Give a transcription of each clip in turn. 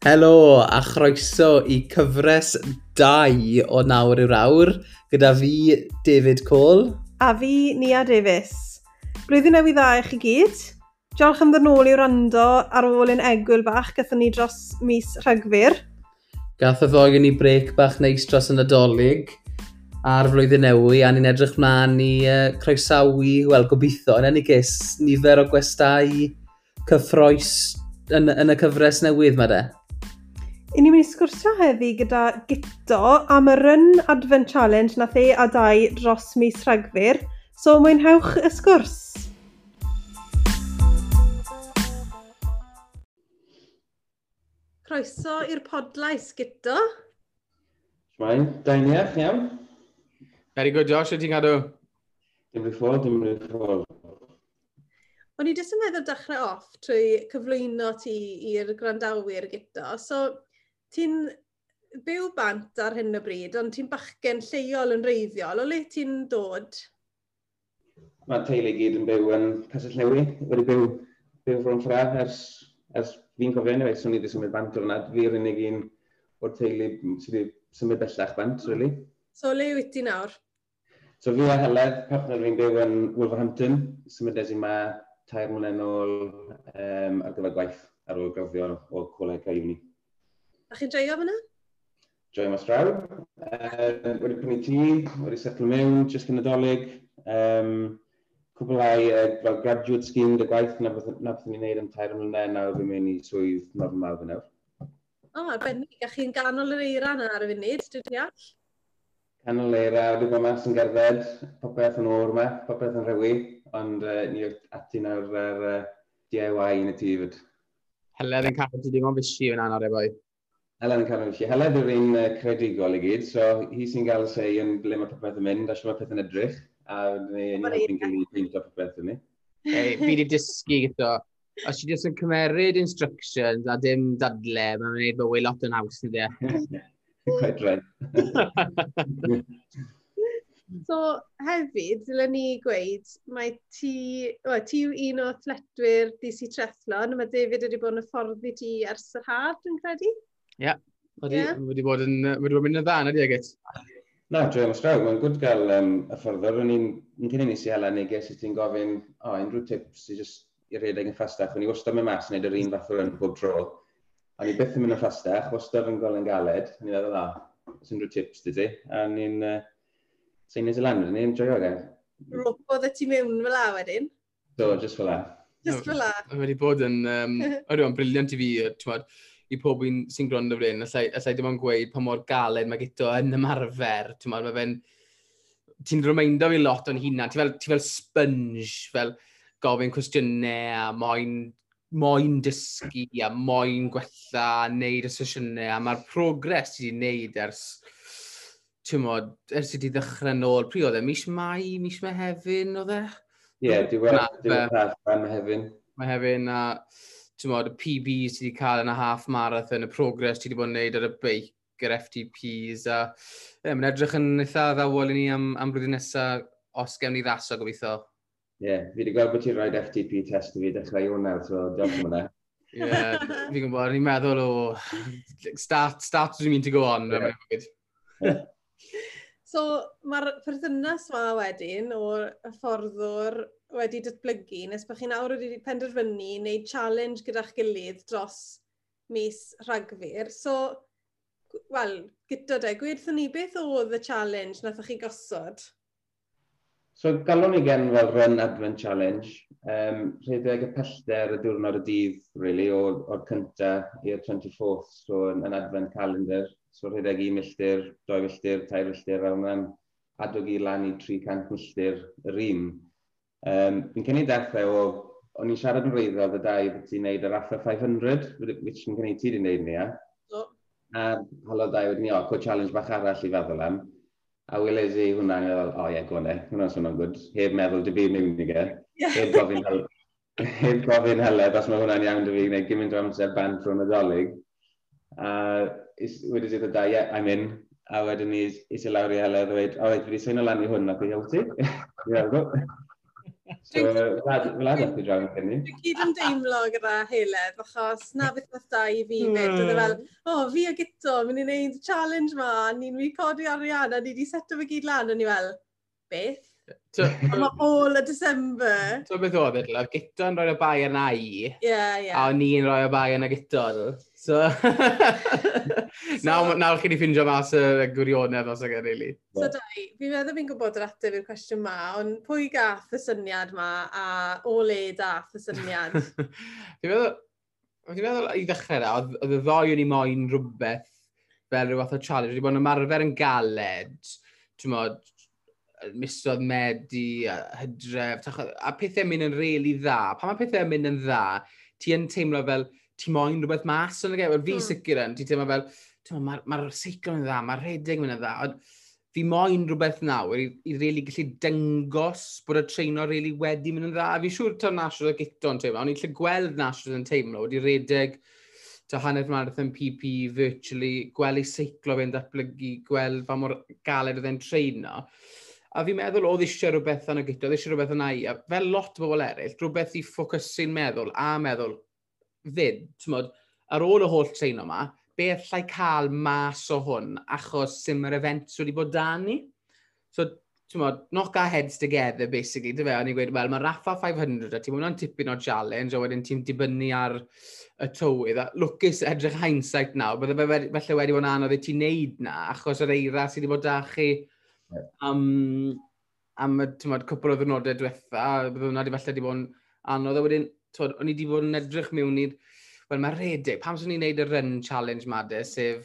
Helo a chroeso i cyfres 2 o nawr i'r awr gyda fi David Cole. A fi Nia Davies. Blwyddyn newydd dda i chi gyd. Diolch am ddynol i wrando ar ôl yn egwyl bach gathon ni dros mis rhagfyr. Gath y ddoi ni brec bach neis dros yn adolyg a'r flwyddyn newy a ni'n edrych mlaen i uh, croesawu, wel gobeithio, yn ennig nifer o gwestai cyffroes yn, yn y cyfres newydd mae de. 'Y ni'n mynd i sgwrsio heddi gyda Gito am y Run Advent Challenge nath ei a dau dros mis Rhagfyr. So mwynhewch y sgwrs. Croeso i'r podlais, Gito. Mae'n, Dainiach, iawn. Very good, Josh, ydy'n gadw? Dim rhywbeth ffordd, dim rhywbeth ffordd. O'n i jyst yn meddwl dechrau off trwy cyflwyno ti i'r grandawyr gyda. So, ti'n byw bant ar hyn o bryd, ond ti'n bachgen lleol yn reiddiol. O le ti'n dod? Mae teulu gyd yn byw yn Casell Newi. Wedi byw, byw ffrwm ffra ers, ers fi'n cofio anyway, swn i wedi symud bant o'r nad. Fi'r unig un o'r teulu sydd wedi symud bellach bant, really. So le wyt ti nawr? So fi a Heledd, partner fi'n byw yn Wolverhampton, symudes i ma tair mlynedd nôl um, ar gyfer gwaith ar ôl gofio o coleg a uni. A chi'n joio fyna? Joio mas draw. Uh, wedi prynu tŷ, wedi setlo mewn, jyst yn nadolig. Um, cwblau uh, fel graduate scheme dy gwaith na beth ni'n gwneud am tair mlynedd nawr fi'n mynd i swydd normal fy nawr. O, oh, arbennig. A chi'n ganol yr eira na ar y funud, dwi'n deall? Canol eira, wedi bod mas yn gerdded, popeth yn o'r yma, popeth yn rhewi, ond uh, ni oedd ati nawr ar uh, DIY yn y tŷ fyd. Heledd yn cael ti ddim ond fysi yn anodd i. Helen yn cael ei Helen yw'r un uh, credigol i gyd, so hi sy'n gael say yn ble mae popeth yn mynd, a sy'n mae peth yn edrych, a ni'n hoffi'n gilydd o popeth yn ni. Ei, fi wedi dysgu gyda. Os ti jyst yn cymeryd instructions a dim dadle, mae'n gwneud fy wyl lot yn haws i dde. Quite right. so, hefyd, dylen ni gweud, mae ti, o, ti yw un o thletwyr DC Trethlon, mae David wedi bod yn hyfforddi ti ers yr had, yn credu? Ie. Wedi, yeah. wedi bod yn, wedi bod yn mynd yn dda, na di agit? Na, dwi'n ysgrifennu, mae'n gwrdd gael um, y ffyrddwr. O'n i'n cyn i ni si Helen neu ges i ti'n gofyn, o, oh, unrhyw tips i just i redeg yn ffastach. O'n i wastad mewn mas yn neud yr un fath o'r yn bob tro. A ni byth yn mynd yn ffastach, wastad yn gol yn galed. A i'n meddwl, o, oes unrhyw tips di ti. A ni'n uh, Sain New Zealand, ni'n joio gael. Ropo dda ti mewn fel la wedyn? Do, just fel la. Just fel la. Wedi bod yn, um, oedden, briliant i fi, twad i pob un sy'n gwrando fy hyn, allai, allai dim ond gweud pa mor galed mae gyda yn ymarfer, ti'n ma, fe'n, ti'n rymaindo fi lot o'n hunan, ti'n fel, ti fel sponge, fel gofyn cwestiynau a moyn, moyn dysgu a moyn gwella a neud y sesiynau a mae'r progres ti wedi neud ers, ti'n modd, ers i ti ddechrau nôl, pryd oedd e, mis mai, mis mehefin oedd e? Ie, yeah, diwedd, diwedd, diwedd, diwedd, diwedd, diwedd, diwedd, diwedd, diwedd, mod, y PBs ti wedi cael yn y half marathon, y progress ti wedi bod yn gwneud ar y beic, yr FTPs, a yeah, mae'n edrych yn eitha ddawol i ni am, am blwyddyn nesaf os gewn ni ddaso gobeithio. Ie, yeah, fi wedi gweld bod ti'n rhoi FTP test i fi dechrau iwnaw, so diolch yn hwnna. Ie, yeah, fi'n gwybod, ni'n meddwl o start, start dwi'n mynd i go on. Yeah. so, mae'r perthynas yma wedyn o'r fforddwr wedi datblygu nes bych chi'n awr wedi penderfynu wneud challenge gyda'ch gilydd dros mis Rhagfyr. So, wel, gyda de, gwerthon ni beth oedd y challenge nath chi gosod? So, galon ni gen fel Run Advent Challenge. Um, rhedeg y pellter y diwrnod y dydd, really, o'r cyntaf i'r 24th, so yn, yn Advent Calendar. So, rhedeg i milltir, doi milltir, tair milltir, fel yna'n adog i lan i 300 milltir yr un. Um, fi'n cynnig dechrau o, o'n i'n siarad yn reiddiol y dau bod ti'n neud yr Afro 500, which yn cynnig ti wedi neud ni, ia? No. A halo dau wedyn ni, o, co challenge bach arall i feddwl am. A wyles i hwnna, a meddwl, o oh, ie, yeah, gwne, hwnna'n swnio'n gwyd. Heb meddwl dy byd mewn i ge. Heb gofyn hel... heb gofyn help, os mae hwnna'n iawn dy fi, neu gymaint o amser band rhwng y dolyg. A wedi dweud y da, yeah, I'm in. A wedyn ni, is i lawr i heledd, a dweud, o, oh, wedi seinio lan i hwn, ac i help ti. So, fel adeg i drawn gen i. Dwi'n gyd yn deimlo gyda Heledd, achos na beth oedd da i fi fyd. Oedd e fel, o, oh, fi a Gito, mynd i wneud challenge ma, ni'n mynd i codi arian, a ni wedi seto fe gyd lan, a ni fel, beth? Mae all y December. So beth oedd e, oedd Gito'n rhoi'r bai yna i, Ie, ie. a o'n ni'n rhoi'r bai yna Gito'n. So... So, nawr, nawr chi'n i ffindio mas y gwirionedd os ag really. So dau, fi'n meddwl fi'n gwybod yr ateb i'r cwestiwn ma, ond pwy gath y syniad ma a o le dath y syniad? fi'n meddwl, fi'n meddwl i ddechrau na, oedd y ddoi o'n i moyn rhywbeth fel rhyw fath o challenge, wedi bod yn ymarfer yn galed, ti'n modd, misodd medu, a hydref, a pethau mynd yn really dda. Pan mae pethau mynd yn dda, ti yn teimlo fel, ti moyn rhywbeth mas yn y gefn, fi mm. sicr yn, ti'n teimlo fel, mae'r ma, r, seiclo yn dda, mae'r rhedeg yn dda. Ond fi moyn rhywbeth nawr i, i really gallu dyngos bod y treino really wedi mynd yn dda. A fi siŵr ta'r National ac eto yn teimlo. Ond i'n lle gweld National yn teimlo wedi redeg ta hanner marathon PP virtually, gweld ei seiclo fe'n datblygu, gweld fa mor galed oedd e'n treino. A fi'n meddwl oedd eisiau rhywbeth yn y gyda, oedd eisiau rhywbeth yn ai. A fel lot o bobl eraill, rhywbeth i ffocysu'n meddwl a meddwl fyd, ti'n modd, ar ôl y holl treino yma, beth llai cael mas o hwn achos sy'n yr event wedi bod da ni. So, ti'n modd, knock our heads together, basically, dy fe, o'n i'n gweud, wel, mae Rafa 500 a ti'n mwyn o'n tipyn o challenge, a wedyn ti'n dibynnu ar y tywydd, a lwcus edrych hindsight nawr, bydde fe felly wedi bod yn anodd i ti wneud na, achos yr eira sydd wedi bod da chi am, am y, ti'n modd, cwpl o ddynodau diwetha, bydde hwnna wedi falle wedi bod yn anodd, a wedyn, o'n i wedi bod yn edrych mewn i'r Wel, mae redig, pam swn i'n neud y run challenge ma de, sef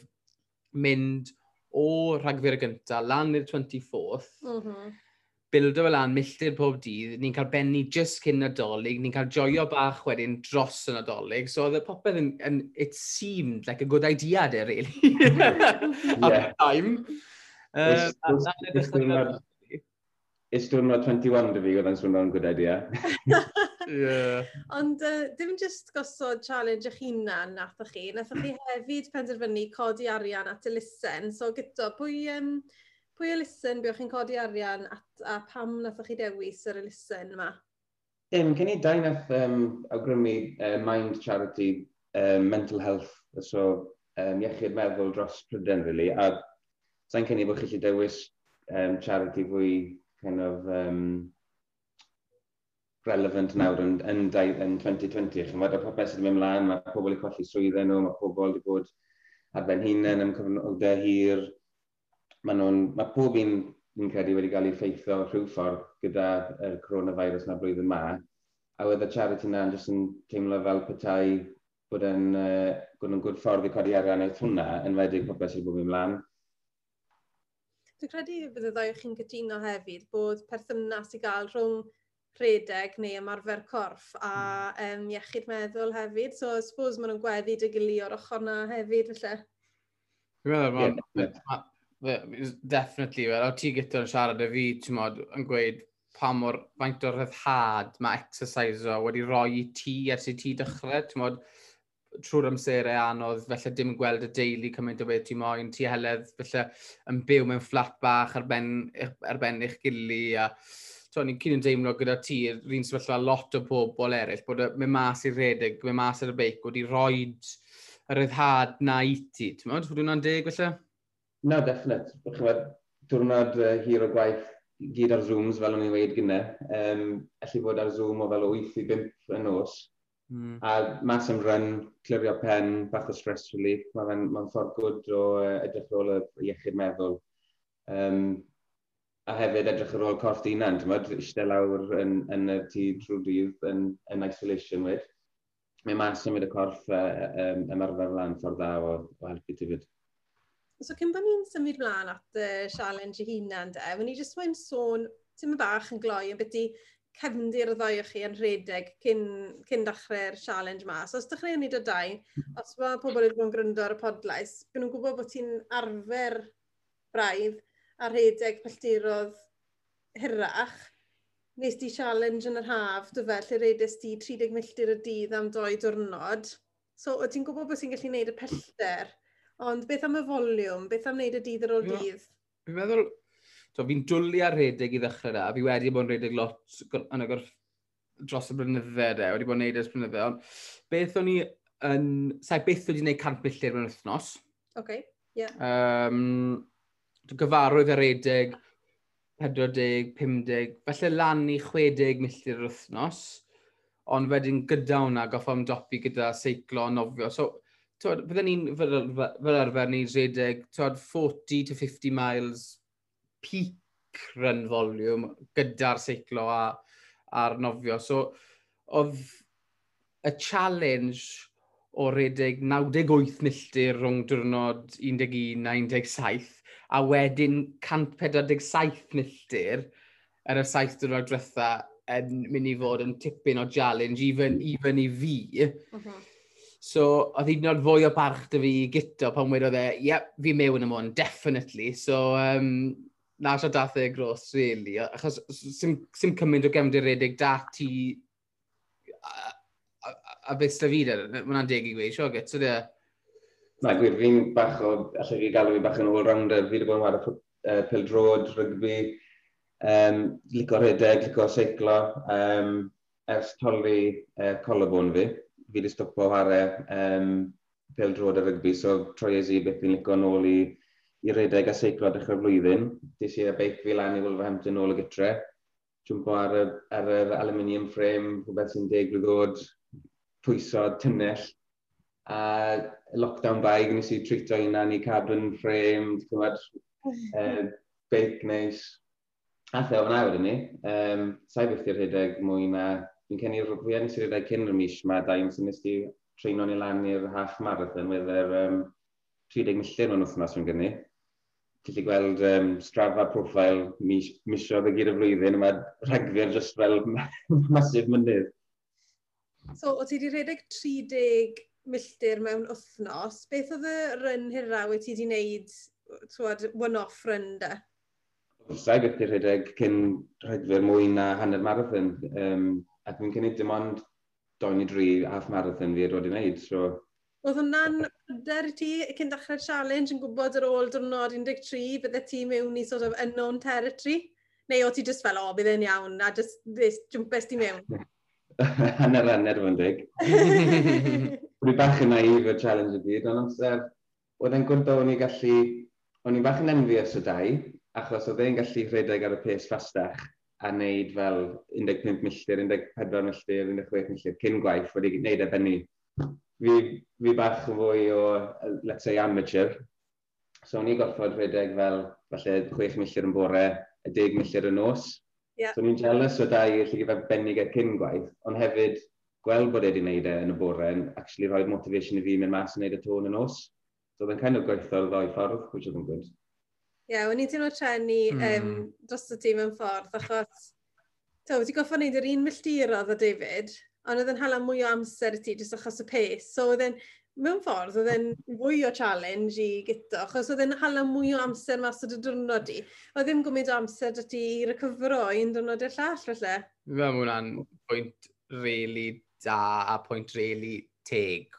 mynd o rhagfyr y gyntaf lan i'r 24th, mm -hmm. bildo fel lan, milltir pob dydd, ni'n cael benni just cyn nadolig, ni'n cael joio bach wedyn dros y nadolig, so oedd y popeth yn, yn, it seemed like a good idea de, really, at yeah. the time. Um, It's diwrnod 21 dy fi, oedd yn swnio'n good idea. yeah. Ond uh, dim jyst gosod challenge eich hunan nathoch chi, nathoch chi hefyd penderfynu codi arian at y lusen. So gyda, pwy, um, pwy y lusen bywch chi'n codi arian at, a pam nathoch chi dewis yr y lusen yma? Dim, Cyn i dau nath um, awgrymu uh, Mind Charity um, Mental Health, so um, iechyd meddwl dros Pryden, really, a sa'n cynnig bod chi wedi dewis um, charity fwy kind of, um, relevant nawr yn, yn, yn 2020. Chym fod popeth sydd wedi mynd mlaen, mae pobl wedi colli swydden nhw, mae pobl wedi bod ar ben hunain am cyfnodau hir. Mae, nhw'n, mae pob un fi'n credu wedi cael ei ffeithio rhyw ffordd gyda'r coronavirus na blwyddyn ma. A wedd y charity na'n jyst yn teimlo fel petai bod yn uh, bod yn gwrdd ffordd i codi arian eith hwnna yn wedig popeth sydd wedi bod yn mlaen. Dwi'n credu bydd y ddau o chi'n cytuno hefyd bod perthynas i gael rhwng rhedeg neu ymarfer corff a um, iechyd meddwl hefyd. So, I suppose maen nhw'n gweddi dy gili o'r ochr na hefyd, felly. Dwi'n meddwl, yeah. definitely, fel, o ti gyda yn siarad y fi, ti'n modd, yn gweud pa mor faint o rhyddhad mae exercise o wedi roi i ti ers i ti dechrau, ti'n modd, trwy'r amserau anodd, felly dim yn gweld y deulu cymaint o beth ti'n moyn, ti heledd, felly yn byw mewn fflat bach ar ben, ar ben eich gili, a so ni'n cyn yn deimlo gyda ti, rhan sefyllfa lot o bobl eraill, bod mynd mas i'r redeg, mynd mas ar y beic, wedi rhoi y ryddhad na i ti. Ti'n meddwl, fod hwnna'n deg felly? Na, definit. Chymod, diwrnod uh, hir o gwaith gyd ar Zooms, fel o'n i'n weid gynne. Um, Elli bod ar Zoom o fel o 8 i 5 y nos. Mm. A mas am run, clirio pen, bach o stress relief. Mae'n ma, ffordd gwrdd o uh, edrych ôl y iechyd meddwl. Um, a hefyd edrych ar ôl corff hunan, ti'n bod, eistedd lawr yn, yn y tŷ trwy dydd yn, yn isolation wed. Mae mas yn mynd y corff uh, um, ymarfer lan ffordd dda o, o helpu ti fyd. So cyn bod ni'n symud mlaen at y challenge i hunan de, wna ni jyst wedi'n sôn tym bach yn gloi yn beth i cefndir y ddoi o chi yn rhedeg cyn, cyn dechrau'r challenge ma. So os dechrau ni dy dau, os mae pobl wedi bod yn gryndo ar y podlais, byd nhw'n gwybod bod ti'n arfer braidd a rhedeg pelltirodd hirach, nes di challenge yn yr haf, dy fel, lle redes di 30 milltir y dydd am doi diwrnod. So, o ti'n gwybod bod ti'n gallu gwneud y pellter, ond beth am y foliwm, beth am wneud y dydd ar ôl dydd? Fi'n meddwl, so fi'n dwlu ar redeg i ddechrau da, fi wedi bod yn redeg lot yn y gorff dros y blynydde de, wedi bod yn neud ers blynydde, ond beth o'n i yn, sa'i beth wedi gwneud cant milltir mewn wythnos. Oce, okay, ie. Yeah. Um, gyfarwydd ar edeg 40, 50, felly lan i 60 milltir yr wythnos, ond wedyn gyda hwnna goff am dopi gyda seiclo a nofio. So, twod, fydden ni'n fel, arfer ni'n rhedeg, 40 to 50 miles peak run volume gyda'r seiclo a, a'r nofio. So, oedd y challenge o redeg 98 milltir rhwng diwrnod 11 a 17 a wedyn 147 milltir ar y saith diwrnod drwetha yn mynd i fod yn tipyn o challenge, even, even i fi. Uh -huh. So, oedd hi'n nod fwy o barch dy fi gyto pan wedodd e, yep, fi mewn y hwn, definitely. So, um, na sio dath e gros, really. Achos, sy'n sy cymaint o gefndiredig da ti a, a, a, a beth da fi da, mae'n deg i gweud, sio gyt, so de. Na, gwir, fi'n bach o, allai chi galw fi bach yn all-rounder, fi wedi bod yn wario uh, pildrod, rygbi, um, lico rhedeg, lico seiclo, um, ers tollu uh, colobon fi, fi wedi stopo wario um, pildrod a rygbi, so troi e troes i beth fi'n lico nôl i, i redeg a seiclo dechrau'r flwyddyn. Dis i a beic fi lan i Wolverhampton nôl y gytre, jwmpo ar yr, ar yr aluminium frame, rhywbeth sy'n deg ddod, pwyso, tynnell, A lockdown 2, nes i trito hynna i carbon frame, ti'n gwybod, uh, big neis. A the fyna awr ni, um, sa'i byth i'r rhedeg mwy na, fi'n cynnu rhywbeth nes i rhedeg cyn yr mis yma, da i'n sy'n i treino ni lan i'r half marathon, wedi'r um, 30 milltir o'n wythnos yn gynnu. Gallu gweld um, strafa profile mis, misio fe gyd y flwyddyn, yma rhagfyr just fel masif mynydd. So, o ti wedi rhedeg 30 milltir mewn wythnos, beth oedd y ryn hiraw wyt ti wedi wneud, one-off ryn da? Sa'i i'r rhedeg cyn rhedfyr mwy na hanner marathon. Um, ac dwi'n cynnig dim ond doen i dri half marathon fi wedi i wneud. So... Oedd hwnna'n hyder ti cyn dechrau'r challenge yn gwybod ar ôl diwrnod 13 bydde ti mewn i sort of unknown territory? Neu o ti just fel, o, bydd e'n iawn, a just, just jwmpes ti mewn? hanner hanner, fy'n dig. rwy bach yn naif y challenge y byd, ond amser, oedd e'n gwrdd o'n i gallu, o'n i bach yn envious o dau, achos oedd e'n gallu rhedeg ar y pes fastach a wneud fel 15 milltir, 14 milltir, 16 milltir cyn gwaith wedi gwneud e benni. Fi, fi bach fwy o, let's say, amateur. So, o'n i gorfod rhedeg fel, falle, 6 milltir yn bore, a 10 milltir yn nos. Yeah. So, o'n i'n jealous o dau i allu gyfer benni gael cyn gwaith, ond hefyd, gweld bod e wedi gwneud e yn y bore yn actually rhoi motivation i fi mynd mas yn wneud y tôn yn y nos. So oedd e'n kind of gweithio'r ddoi ffordd, which oedd yn gwyd. Ie, yeah, o'n i'n o trenu mm. um, dros y tîm yn ffordd, achos to, wedi goffa wneud yr un milltirodd o David, ond oedd yn hala mwy o amser i ti, jyst achos y pace. So oedd e'n, mewn ffordd, oedd e'n fwy o challenge i gyto, achos oedd e'n hala mwy o amser mas o dy diwrnod i. Oedd ddim gwmyd o amser dy ti i recyfro un diwrnod i'r llall, felly. Fe mae hwnna'n bwynt really da a pwynt really teg.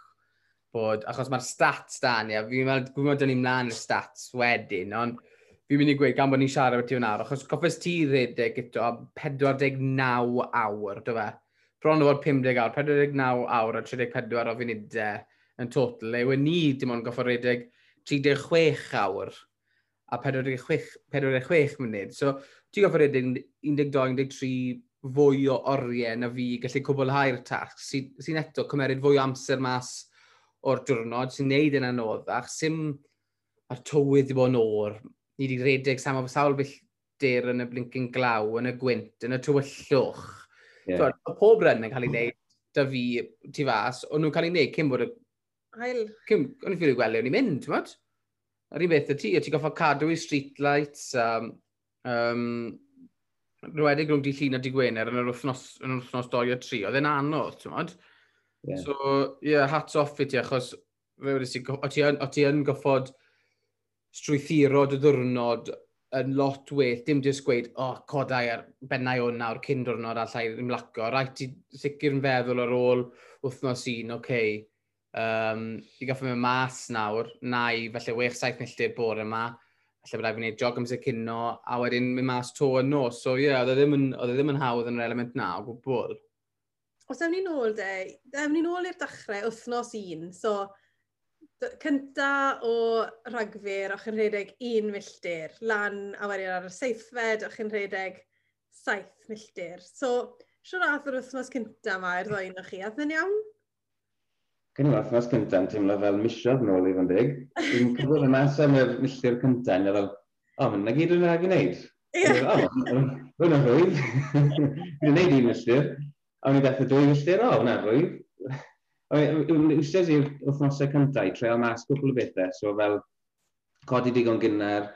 Bod, achos mae'r stats da ni, a fi'n gwybod dyn ni mlaen y stats wedyn, ond fi'n mynd i gweud gan bod ni'n siarad ti nawr, achos goffes ti redeg eto 49 awr, dy fe? Bron o fod 50 awr, 49 awr a 34 o funudau yn total. Ewe ni dim ond goffo redeg 36 awr a 46, 46 munud. So, ti goffo redeg 12, 13, fwy o oriau na fi gallu cwblhau'r tasg, sy'n sy, eto cymeryd fwy o amser mas o'r diwrnod, sy'n neud yn anoddach, sy'n a'r tywydd i bod yn o'r, ni wedi redeg sam o sawl billtir yn y blincyn glaw, yn y gwynt, yn y tywyllwch. Yeah. Twod, so, pob ryn yn cael ei wneud da fi tu fas, ond nhw'n cael ei wneud cyn bod y... Ail. Cyn, o'n i'n ffili gweld o'n i'n mynd, ti'n bod? Yr un beth y ti, o ti'n goffa cadw i streetlights, um, um, rwedig rhwng di llun a di Gwener yn yr wythnos, yn yr wythnos 2 o 3, oedd e'n anodd, ti'n modd? Yeah. So, ie, yeah, hats off i ti, achos fe wedi si, o ti, yn goffod strwythuro dy ddwrnod yn lot well, dim jyst gweud, o, oh, codau ar bennau o'n nawr cyn diwrnod a llai ddim laco. Rhaid ti sicr yn feddwl ar ôl wythnos un, oce, okay. um, i gaffa mewn mas nawr, nai, falle 6-7 milltir bore yma, lle byddai fi'n gwneud jog amser cynno, a wedyn mynd mas to yn nos. So ie, yeah, oedd e ddim, e ddim yn hawdd yn yr element na o gwbl. Os ewn ni nôl de, ewn ni nôl i'r dechrau wythnos un. So, cynta o rhagfyr o'ch yn rhedeg un milltir, lan a wedyn ar y seithfed o'ch yn rhedeg saith milltir. So, siwr ath yr wythnos cynta yma i'r ddoi chi, ath yn iawn? Cyn i'n othnos cynta'n teimlo fel misiodd nôl i fan dig. Dwi'n cofio'r mas am y milltir cyntaf, a fel, o, mae'n na gyd yn rhaid i wneud. Rwy'n yn rwydd. Dwi'n gwneud un milltir. A wni beth y dwy milltir, o, na rwydd. Wstedd i'r wythnosau cyntaf i treol mas gwbl o bethau, so fel codi digon gynnar,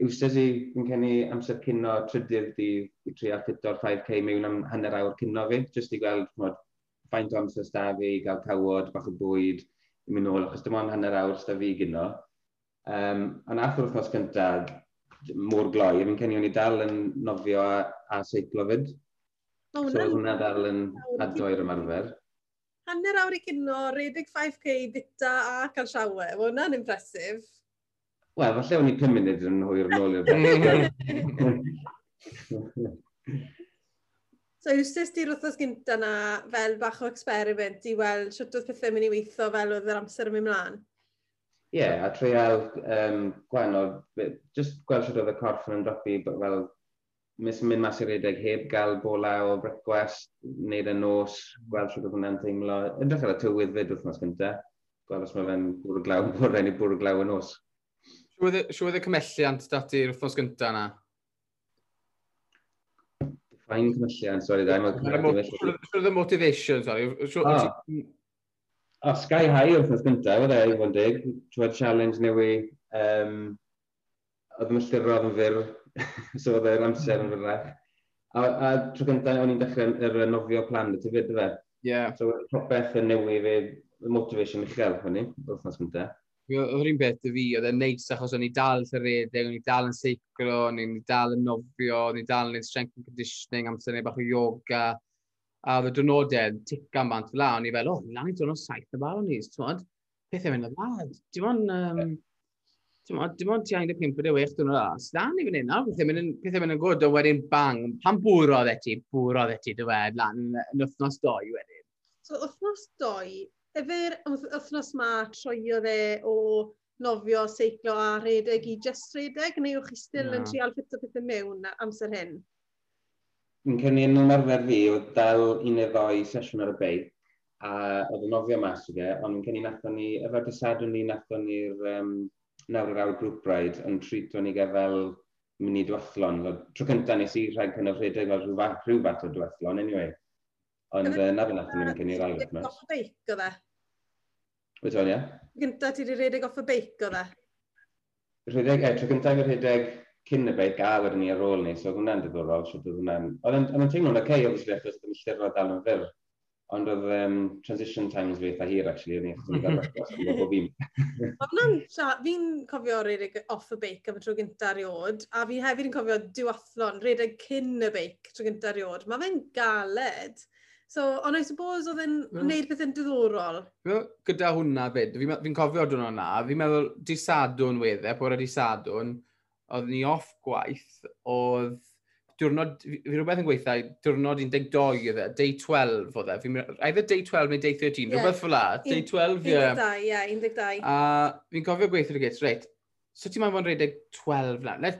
wstedd i yn cynnu amser cynno trydydd dydd i trio ffito'r 5k mewn am hanner awr cynno fi, jyst i gweld mod, faint o amser sta fi i gael cawod, bach o bwyd, i mynd nôl, achos dim ond hanner awr sta fi gyno. Um, a nath o'r wythnos cyntaf, mor gloi, fi'n cynnig o'n i dal yn nofio a, a seiclo fyd. Oh, so, nice. hwnna dal yn adnoi'r ymarfer. Hanner awr i gyno, redig 5k bita a cael siawe. mae hwnna'n impresif. Wel, falle o'n i 5 munud yn hwyr nôl i'r So eistedd di'r wythnos gynta na fel bach o experiment i weld sut oedd pethau mynd i weithio fel oedd yr amser yn mynd mlaen? Ie, yeah, a treial um, gwahanol, just gweld sut oedd y corff yn ymdopi fel mis yn mynd mas i'r redeg heb gael bola o brecwest, wneud y nos, gweld sut oedd hwnna'n teimlo. Ydych ar y tywydd fyd wythnos gynta, gweld os mae fe'n bwrw glaw, bwrw rhaid i bwrw glaw y nos. Siwedd y cymelliant dati'r yr wythnos gyntaf yna? Fain cymyllion, sori dda, mae'n cymyllion. Sure the motivation, sori. Ah. O, Sky High wrth nes gyntaf, oedd e, i fod yn dig. Twyd challenge newi. Um, oedd mylltirodd yn fyr, so oedd e'r amser yn fyrrach. A, a tro gyntaf, o'n i'n dechrau yr nofio plan y tyfyd, dy fe. Yeah. So, popeth yn newi fi, motivation uchel, hynny, wrth nes gyntaf. Oedd yr un beth y fi, oedd e'n neis achos o'n i dal y rhedeg, o'n i dal yn seiclo, o'n i dal yn nofio, o'n i dal yn strength and conditioning, amser neu bach o yoga. A oedd y dwrnodau tic am bant fel la, o'n i fel, o, oh, lan i dwrnod saith y bar o'n i, ti'n pethau mynd yn dda. Dim ond, um, dim ond, dim ond ti angen y pimp ydy wych dwrnod dda. Sdan i fan hyn, pethau mynd yn gwrdd o wedyn bang. Pan bwrodd e ti, bwrodd e ti, dy wed, lan yn, yn wythnos doi wedyn. So, wythnos doi, efo'r wythnos ma troiodd e o nofio, seiclo a redeg i just redeg, neu o'ch chi still yeah. yn trial ffit o bethau mewn amser hyn? Yn cynnig yn ymarfer fi, oedd dal un neu ddoi sesiwn ar y beic, a oedd yn nofio mas i fe, ond yn cynnig nathon ni, efo'r dysadwn ni nathon ni'r um, nawr yr awr grŵp braidd yn trîto ni gefel mynd i dwethlon. Tro cynta nes i rhaid cynnal rhedeg fel rhyw, rhyw fath o dwethlon, anyway. Ond uh, na fe nathon ni'n cynnig rhaid. Beic o dde? Wyt o'n ia? Gynta ti wedi redeg off y beic o dda? E? Rhedeg, e, tro gyntaf i'r rhedeg cyn y beic a wedyn ni ar ôl ni, so oedd hwnna'n diddorol, so oedd hwnna'n... Oedd yn teimlo'n oce, obviously, achos ddim eisiau roed dal yn fyr. Ond oedd um, transition times fi eitha hir, actually, o'n i achos yn gael rhaid o'r bob un. Oedd hwnna'n fi'n cofio redeg off y beic am y tro gyntaf riod, a fi hefyd yn cofio diwathlon, redeg cyn y beic tro gyntaf riod. Mae fe'n galed So, ond I suppose oedd yn yeah. gwneud pethau'n diddorol. Gyda hwnna fyd, fi'n fi cofio dwn o'na, fi'n meddwl di sadwn weddau, pwyr di sadwn, oedd ni off gwaith, oedd diwrnod, fi rhywbeth yn gweithio, diwrnod 12 oedd e, day 12 oedd e, fi'n either day 12 neu day 13, yeah. rhywbeth fel la, day 12, ie. 12, ie, 12. A fi'n cofio gweithio rhywbeth, reit, so ti'n meddwl bod yn redeg 12 na,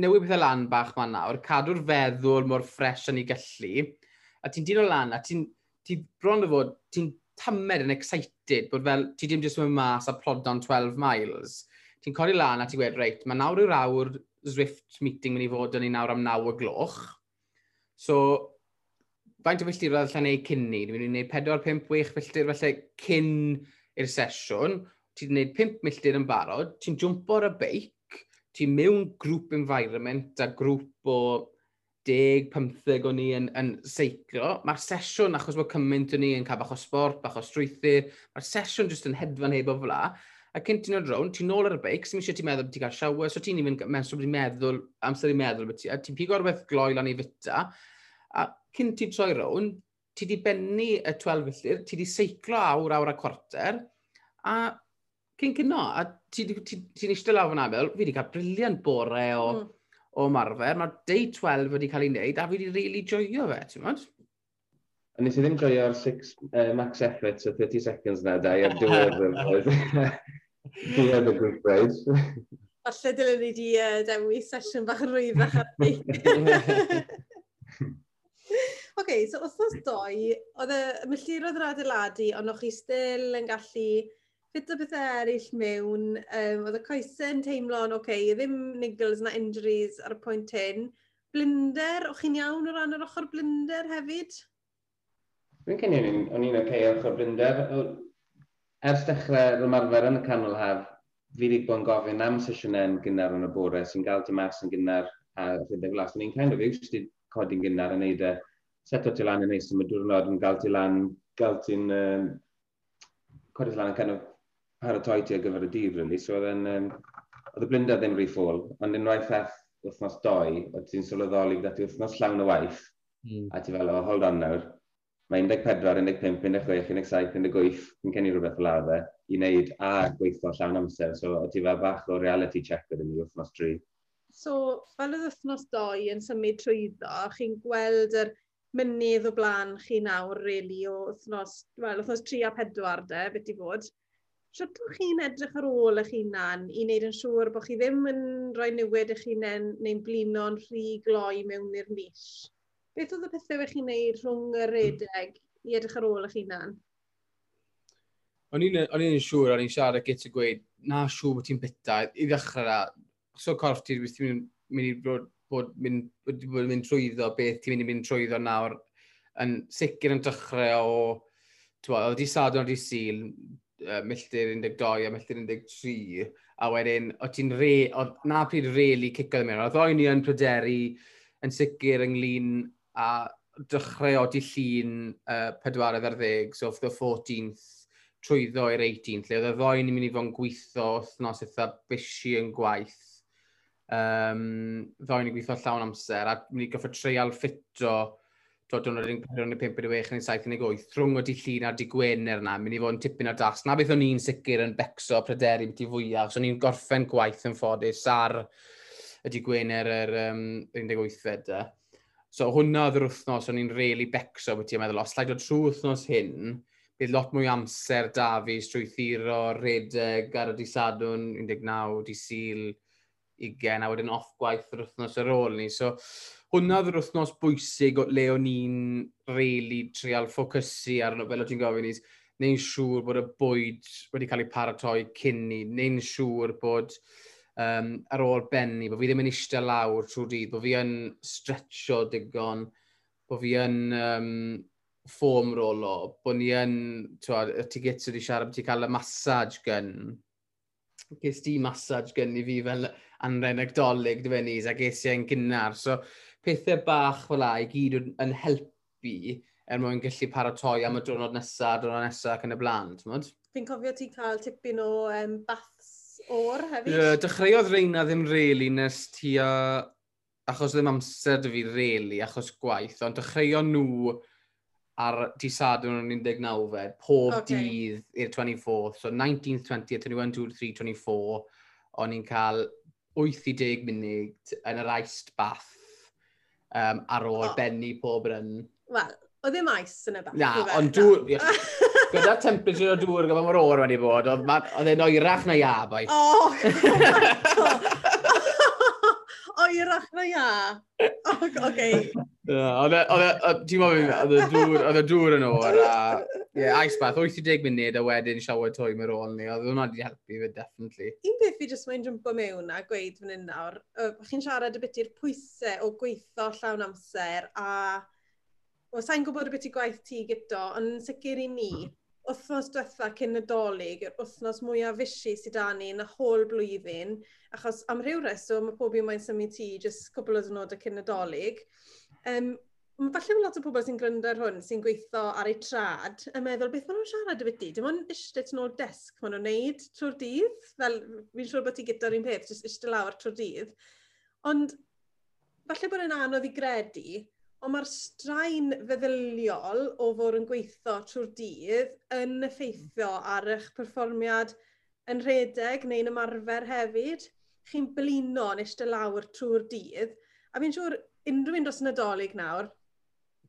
newid pethau lan bach ma nawr, cadw'r feddwl mor ffres yn ei gallu, a ti'n dyn o lan, a ti'n ti bron o fod, ti'n tamed yn excited bod fel, ti ddim jyst mynd mas a plodo'n 12 miles. Ti'n codi lan a ti'n gweud, reit, mae nawr yw'r awr Zwift meeting mynd i fod yn ei nawr am 9 o gloch. So, faint o filltir fel allan ei cyn ni? Dwi'n mynd i wneud 4-5-6 filltir felly cyn i'r sesiwn. Ti'n gwneud 5 milltir yn barod, ti'n jwmpo ar y beic, ti'n mewn grŵp environment a grŵp o deg, pymtheg o'n ni yn, yn seiclo. Mae'r sesiwn, achos bod cymaint o'n ni yn cael bach o sport, bach o strwythyr, mae'r sesiwn jyst yn hedfan heb o fla. A cyn ti'n oed rown, ti'n ôl ar y beic, sy'n eisiau ti'n meddwl bod ti'n cael siawer, so ti'n mynd mewn sôn meddwl, amser i meddwl bod ti, a ti'n pigo rhywbeth gloi lan i fita, a cyn ti'n troi rown, ti di bennu y 12 filltir, ti di seiclo awr, awr a cwarter, a cyn cynno, a ti'n ti, ti, ti eistedd lawr yn abel, fi wedi cael briliant bore o mm o marfer. Mae day 12 wedi cael ei wneud a fi wedi really joio fe, ti'n modd? A nes i ddim joio'r six, uh, max effort o 30 seconds na, da, i'r diwedd yn oedd. Diwedd y group raid. Falle dylen ni di uh, dewi sesiwn bach rwyddach ar ni. OK, so os dos doi, oedd y milltirodd yr adeiladu, ond o'ch chi still yn gallu ffit o bethau eraill mewn, um, oedd y coesau'n teimlo'n, oce, okay, ddim niggles na injuries ar y pwynt hyn. Blinder, o'ch chi'n iawn o ran yr ochr blinder hefyd? Dwi'n cynnig o'n i'n oce okay, ochr blinder. Ers dechrau ymarfer yn y canol haf, fi wedi bod yn gofyn am sesiynau yn gynnar yn y bore sy'n gael ti mas yn gynnar a rhedeg glas. Ni'n kind of used wedi codi'n gynnar yn neud e. o ti lan yn neis am y diwrnod yn gael ti lan, gael ti'n um, codi lan yn kind of paratoi ti ar gyfer y dydd, really. So, oedd um, oedd y blinder ddim rhy ffôl, ond unwaith eth wythnos doi, oedd ti'n sylweddoli gyda ti wythnos llawn y waith, mm. a ti fel, o, hold on nawr, mae 14, 15, 16, 17, 18, yn cenni rhywbeth fel arfe, i wneud a gweithio llawn amser, so oedd ti fel bach o reality check gyda ni wythnos 3. So, fel oedd wythnos 2 yn symud trwyddo, chi'n gweld yr mynydd o blaen chi nawr, really, o wythnos, wel, wythnos 3 a 4, de, beth i fod, Sut ydych chi'n edrych ar ôl eich hunan i wneud yn siŵr bod chi ddim yn rhoi newid eich hunan neu'n blino'n rhy gloi mewn i'r mis? Beth oedd y pethau wych chi'n neud rhwng y redeg i edrych ar ôl eich hunan? O'n i'n siŵr, o'n i'n siarad gyda ti gweud, na siŵr bod ti'n bita, i ddechrau na, so corff ti, byth ti'n mynd i bod, bod, mynd, bod, bod mynd trwyddo, beth ti'n mynd i mynd trwyddo nawr, yn sicr yn dechrau o, ti'n bod, oedd di sadwn, oedd di sil, uh, milltir 12 a milltir 13, a wedyn, o ti'n re, o, na pryd really cicodd mewn, oedd o'i ni yn pryderu yn sicr ynglyn a dechrau o di llun uh, 40, so the 14th trwyddo i'r 18th, lle oedd y ddoen yn mynd i fod yn gweithio wythnos eitha bysi yn gwaith. Um, ddoen i gweithio llawn amser, a mynd i goffa treial ffitio diwrnod 14, 15, 16, 17, 18, rhwng o di llun a'r di gwener yna, mynd i fod yn tipyn o das. Na beth o'n i'n sicr yn becso pryderu beth i fwyaf, so o'n i'n gorffen gwaith yn ffodus ar y di gwener er, yr um, 18fed. So hwnna oedd yr wythnos, o'n i'n really becso beth i'n meddwl, os llaid o trwy wythnos hyn, bydd lot mwy amser da fi strwythuro, redeg ar y disadwn, 19, di sil, 20, a wedyn off gwaith yr wythnos ar ôl ni. So, hwnna ddod wythnos bwysig o le o'n i'n reili trial ffocysu arno fel o ti'n gofyn is, neu'n siŵr bod y bwyd wedi cael ei paratoi cyn ni, neu'n siŵr bod um, ar ôl benni, bod fi ddim yn eistedd lawr trwy dydd, bod fi yn stretcho digon, bod fi yn um, ffom rolo, bod ni yn, twad, y tigets wedi siarad, bod ti cael y massage gan, ges di massage gen i fi fel anrenegdolig, dy fe a ges i'n gynnar. So, pethau bach fel la i gyd yn, yn helpu er mwyn gallu paratoi am y diwrnod nesaf, diwrnod nesaf ac yn y blaen, ti'n? Fi'n cofio ti cael tipyn o um, baths o'r hefyd? Yeah, dechreuodd reina ddim reili nes ti a... achos ddim amser dy fi reili, achos gwaith, ond dechreuon nhw ar di sadwn yn 19 fed, pob okay. dydd i'r 24th, so 19th, 20th, 21, 2, 3, 24, o'n i'n cael 8 i 10 munud yn yr iced bath um, ar ôl oh. benni pob yn... Wel, oedd ddim ice yn y bach. Na, ond dŵr... Gyda temperature o dŵr gyda mor o'r wedi bod, oedd e'n oerach na iab. O, oh oerach na ia. Oce. E, e, ti'n meddwl, oedd e y dŵr yn o'r a... Ie, ice bath, 80 munud a wedyn shower toy mae'r ôl ni, oedd hwnna wedi helpu fi, definitely. Un beth fi jyst mae'n jumpo mewn a gweud fan hyn nawr, chi'n siarad y bit i'r pwysau o gweithio llawn amser a... Wel, sa'n gwybod y bit i gwaith ti gyda, ond sicr i ni, wythnos diwetha cyn y dolyg, yw'r wythnos mwyaf fysi sydd da ni yn y hol blwyddyn, achos am rhyw reswm mae pob un mae'n symud ti, jyst cwbl o ddynodau cyn y dolyg. Um, Mae falle lot o pobl sy'n gryndo ar hwn sy'n gweithio ar ei trad yn meddwl beth maen nhw'n siarad y byddi. Dim ond eistedd yn ôl desg maen nhw'n neud trwy'r dydd. Fel, fi'n siŵr bod ti gyda'r un peth, jyst eistedd lawr trwy'r dydd. Ond falle bod yn anodd i gredu Ond mae'r straen feddyliol o fod yn gweithio trwy'r dydd yn effeithio hmm. ar eich perfformiad yn rhedeg neu'n ymarfer hefyd. Chi'n blino yn eistedd lawr trwy'r dydd. A fi'n siŵr unrhyw un dros y nadolig nawr,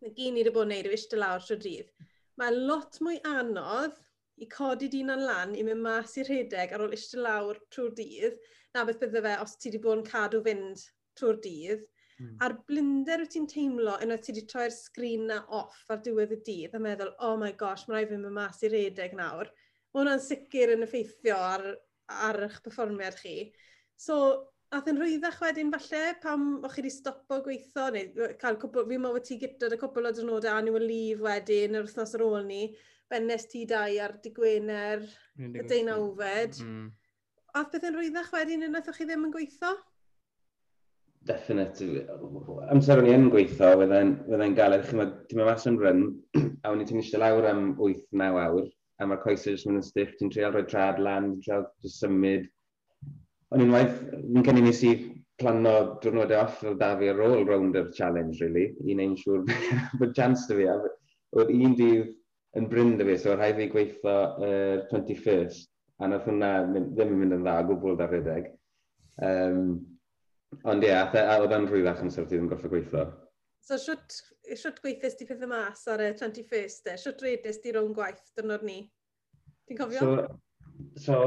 na gyn ni wedi bod yn neud yw eistedd lawr trwy'r dydd. Mae lot mwy anodd i codi dyn yn lan i mynd mas i'r rhedeg ar ôl eistedd lawr trwy'r dydd na beth bydde fe os ti wedi bod yn cadw fynd trwy'r dydd Mm. A'r blinder wyt ti'n teimlo yna ti wedi troi'r sgrin na off ar diwedd y dydd a meddwl, oh my gosh, mae rhaid fi mynd mas i'r redeg nawr. Mae hwnna'n sicr yn effeithio ar, ar eich performiad chi. So, ath yn rhwyddach wedyn falle pam o'ch chi wedi stopo gweithio neu cael cwpl, fi'n meddwl ti gytod y cwpl o dynodau annual leave wedyn yr wythnos ar ôl ni, bennes ti dau ar digwener, y deunawfed. Mm. Ath beth yn rhwyddach wedyn yn athoch chi ddim yn gweithio? definite. amser o'n i yn gweithio, wedi'n gael eich chi'n mynd mas yn ryn, a o'n i ti'n eisiau lawr am 8-9 awr, a mae'r coesau jyst mynd yn stiff, ti'n treol rhoi trad lan, ti'n treol jyst symud. i'n waith, fi'n cynnig nes i plano diwrnodau off fel da fi ar ôl round yr challenge, really, i wneud siŵr bod chance da fi. Oedd un dydd yn bryn da fi, so rhaid fi gweithio uh, 21st, a nath hwnna ddim yn mynd yn dda gwbl da rhedeg. Um, Ond ie, yeah, oedd yn rhywbeth amser ti ddim gorfod gweithio. So, siwt, siwt gweithus ti pethau mas ar y 21st e? Siwt redus ti rhwng gwaith dynod ni? Ti'n cofio? So, so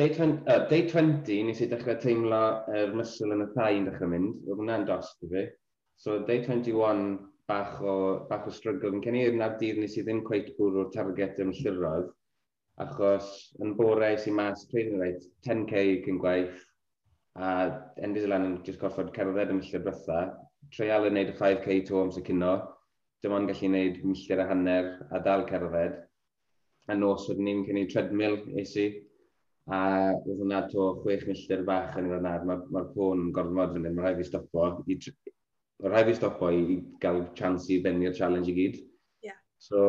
day, 20, uh, day 20 nes i dechrau teimlo yr er muscle yn y thai yn dechrau mynd. Oedd hwnna'n dos i fi. So, day 21 bach o, bach o struggle. Yn cyn i'r nab dydd nes i ddim cweith bwrw target ym llyrodd. Achos yn bore i mas, trwy'n rhaid 10k cyn gwaith, A envis i lan yn just gorfod cerdded y milltir brytha. treial yn neud y 5k to amser cynno, dim ond gallu neud milltir a hanner a dal cerdded. A nos wedyn ni'n cynnig treadmill eisi, a oedd hwnna to 6 milltir bach yn fan mae'r ma pôn yn gorfod fan hyn, mae rhaid fi stopo, i, mae rhaid fi stopo i, i gael chance i bennu'r challenge i gyd. Yeah. So,